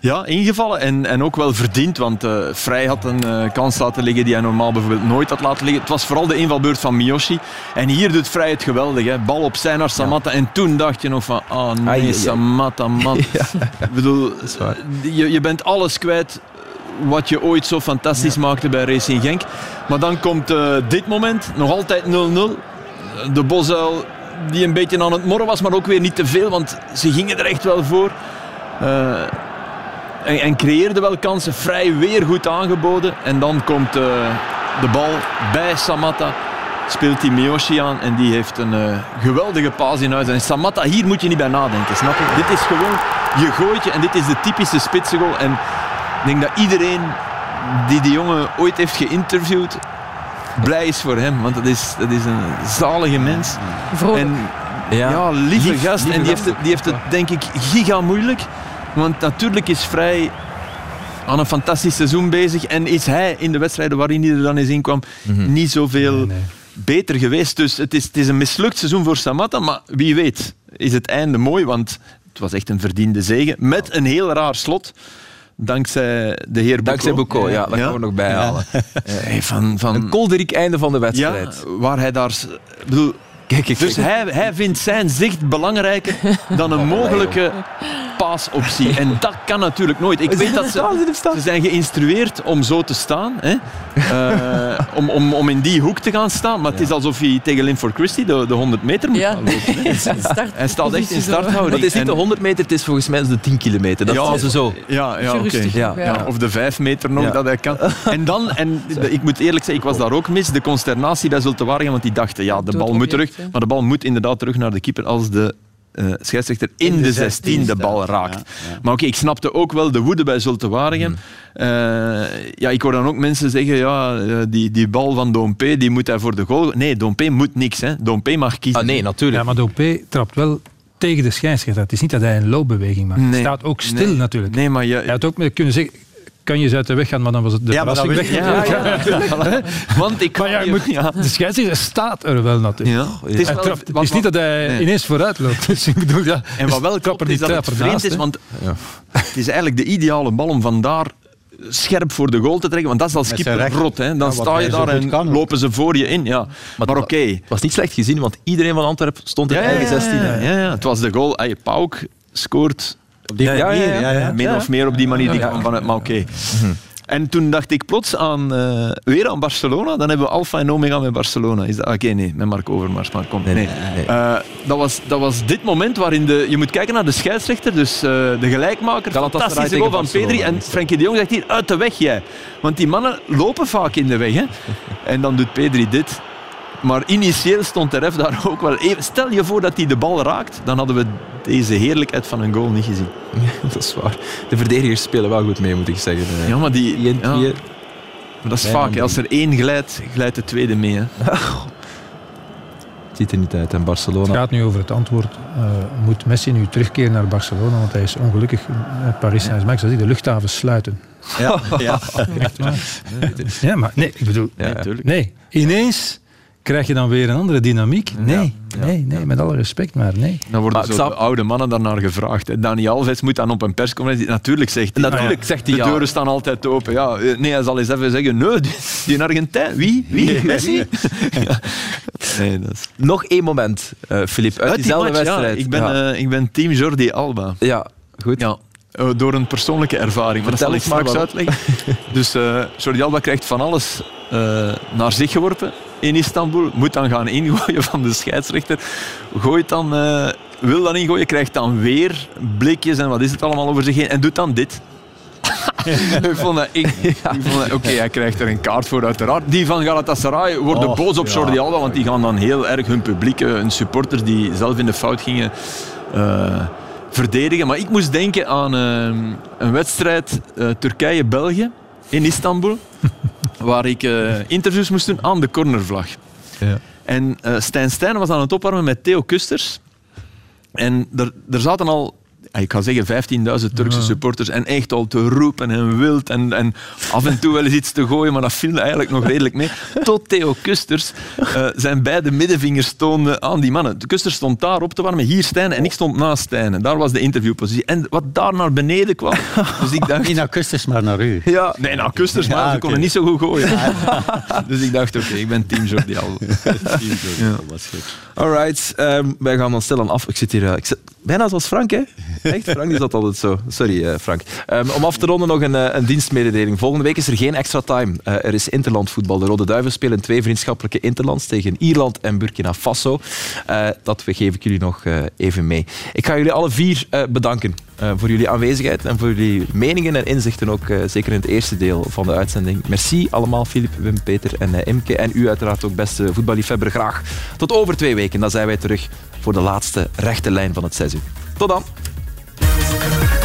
Ja, ingevallen en, en ook wel verdiend, want Vrij had een kans laten liggen die hij normaal bijvoorbeeld nooit had laten liggen. Het was vooral de invalbeurt van Mio en hier doet Vrij het geweldig. Hè. Bal opzij naar Samatta. En toen dacht je nog van, oh nee, Samatta, man. Ik bedoel, je, je bent alles kwijt wat je ooit zo fantastisch maakte bij Racing Genk. Maar dan komt uh, dit moment, nog altijd 0-0. De Bosuil die een beetje aan het morren was, maar ook weer niet te veel, want ze gingen er echt wel voor. Uh, en, en creëerden wel kansen, vrij weer goed aangeboden. En dan komt uh, de bal bij Samatta speelt hij Miyoshi aan en die heeft een uh, geweldige paas in huis. En Samatta, hier moet je niet bij nadenken, snap je? Dit is gewoon je gooitje en dit is de typische spitsgoal. En ik denk dat iedereen die die jongen ooit heeft geïnterviewd, blij is voor hem. Want dat is, dat is een zalige mens. Vrolijk. En ja, lieve gast. en die heeft, het, die heeft het denk ik giga moeilijk. Want natuurlijk is Vrij aan een fantastisch seizoen bezig. En is hij in de wedstrijden waarin hij er dan eens in kwam mm niet zoveel beter geweest. Dus het is, het is een mislukt seizoen voor Samatta. Maar wie weet is het einde mooi. Want het was echt een verdiende zege. Met een heel raar slot. Dankzij de heer Boucault. Dankzij ja. Dat gaan we nog bijhalen. Ja. van, van... Een kolderiek einde van de wedstrijd. Ja, waar hij daar... Bedoel, Kijk, dus hij, hij vindt zijn zicht belangrijker dan een mogelijke paasoptie. En dat kan natuurlijk nooit. Ik weet dat ze, ze zijn geïnstrueerd om zo te staan. Hè? Uh, om, om, om in die hoek te gaan staan. Maar het is alsof hij tegen Linford Christie de, de 100 meter moet ja. lopen. Hij staat echt in starthouding. Het is niet de 100 meter, het is volgens mij de 10 kilometer. Dat ja, ze zo. Ja, ja oké. Ja. Ja. Of de 5 meter nog, dat hij kan. En dan, en ik moet eerlijk zeggen, ik was daar ook mis, de consternatie bij Zulte Waregem, want die dachten, ja, de bal moet terug. Maar de bal moet inderdaad terug naar de keeper als de uh, scheidsrechter in, de, 16 de bal raakt. Maar oké, ik snapte ook wel de woede bij Zulte Waregem. Mm. Uh, ja, ik hoor dan ook mensen zeggen, ja, eh, die, die bal van Dompe, die moet hij voor de goal... Nee, Dompe moet niks. Hè. Dompe mag kiezen. Ah, nee, natuurlijk. Ja, maar Dompe trapt wel tegen de scheidsrechter. Het is niet dat hij een loopbeweging maakt. Hij staat ook stil natuurlijk. Nee, maar je... Hij had ook kunnen zeggen kan je ze uit de weg gaan, maar dan was het de ja, verrassing weg. Ja, ja, Want ik maar ja, je moet, de scheidsrechter staat er wel natuurlijk. Ja, het is, wel, het is niet dat hij nee. ineens vooruit loopt. Dus ik bedoel, ja, en wat wel klopt is dat het vreemd is, want het is eigenlijk de ideale bal om vandaar scherp voor de goal te trekken, want dat is als keeper rot. Hè. Dan sta je daar en kan, lopen ze voor je in. Ja. Maar, maar oké. Het was niet slecht gezien, want iedereen van Antwerpen stond in ja, eigen 16. Ja, ja, het was de goal. Hey, Pauk scoort op die manier, ja, ja, min of meer op die manier. Die kwam vanuit, maar oké. Mhm. En toen dacht ik plots aan, uh, weer aan Barcelona. Dan hebben we Alfa en Omega met Barcelona. Is dat, oké, nee, met Mark Overmars, maar kom. Nee, nee. Uh, dat, was, dat was dit moment waarin de, je moet kijken naar de scheidsrechter, dus uh, de gelijkmaker. Fantastische goal van Pedri. En Frenkie de Jong zegt hier, uit de weg jij. Want die mannen lopen vaak in de weg. Hè? En dan doet Pedri dit. Maar initieel stond de ref daar ook wel even. Stel je voor dat hij de bal raakt, dan hadden we deze heerlijkheid van een goal niet gezien. dat is waar. De verdedigers spelen wel goed mee, moet ik zeggen. Ja, maar die... Ja, maar dat is vaak. Als er één glijdt, glijdt de tweede mee. Hè. Het ziet er niet uit. En Barcelona... Het gaat nu over het antwoord. Uh, moet Messi nu terugkeren naar Barcelona? Want hij is ongelukkig. Paris Saint-Germain, zou die de luchthaven sluiten. Ja, ja. Echt waar. Ja, maar nee, ik bedoel... Ja, nee, ineens krijg je dan weer een andere dynamiek? Nee, nee, nee, met alle respect, maar nee. Dan worden zo oude mannen daarnaar gevraagd. Dani Alves moet dan op een persconferentie... Natuurlijk zegt hij... Natuurlijk zegt hij De deuren staan altijd open. Ja, eh, nee, hij zal eens even zeggen... Nee, die, die Argentijn. Wie? Wie? Messi? nee, dat is... Nog één moment, Filip. Uh, uit, diezelfde wedstrijd. Ik, ben, uh, ik ben team Jordi Alba. Ja, goed. Ja. Uh, door een persoonlijke ervaring. Vertel ik straks uitleggen. dus Jordi Alba krijgt van alles naar zich geworpen in Istanbul, moet dan gaan ingooien van de scheidsrechter. Gooit dan, uh, wil dan ingooien, krijgt dan weer blikjes en wat is het allemaal over zich heen en doet dan dit. ik vond dat, ik, oké, okay, hij krijgt er een kaart voor uiteraard. Die van Galatasaray worden oh, boos op Jordi Alba, want die gaan dan heel erg hun publiek, eh, hun supporters die zelf in de fout gingen, uh, verdedigen. Maar ik moest denken aan uh, een wedstrijd Turkije-België in Istanbul waar ik uh, interviews moest doen aan de cornervlag. Ja. En uh, Stijn Stijn was aan het opwarmen met Theo Kusters. En er, er zaten al ik ga zeggen 15.000 Turkse supporters en echt al te roepen en wild en, en af en toe wel eens iets te gooien, maar dat viel eigenlijk nog redelijk mee. Tot Theo Kusters uh, zijn beide middenvingers toonde aan die mannen. De Kusters stond daar op te warmen, hier Stijn en ik stond naast Stijn. Daar was de interviewpositie. En wat daar naar beneden kwam. Dus ik dacht... Niet naar Kusters, maar naar u. Ja, nee, naar Kusters, maar ja, ze konden niet zo goed gooien. dus ik dacht, oké, ik ben team Jordi Alba. team Jordi ja. was goed. Alright, um, wij gaan dan stilaan af. Ik zit hier... Uh, ik zit, bijna zoals Frank, hè? Echt, Frank is dat altijd zo. Sorry, uh, Frank. Um, om af te ronden nog een, uh, een, dienstmededeling. Volgende week is er geen extra time. Uh, er is interlandvoetbal. De Rode Duivels spelen twee vriendschappelijke interlands tegen Ierland en Burkina Faso. dat we geef ik jullie nog even mee. Ik ga jullie alle vier bedanken voor jullie aanwezigheid en voor jullie meningen en inzichten ook, zeker in het eerste deel van de uitzending. Merci allemaal, Filip, Wim, Peter en Imke. En u uiteraard ook, beste voetballiefhebber, graag tot over twee weken. Dan zijn wij terug voor de laatste rechte lijn van het seizoen. Tot dan! Müzik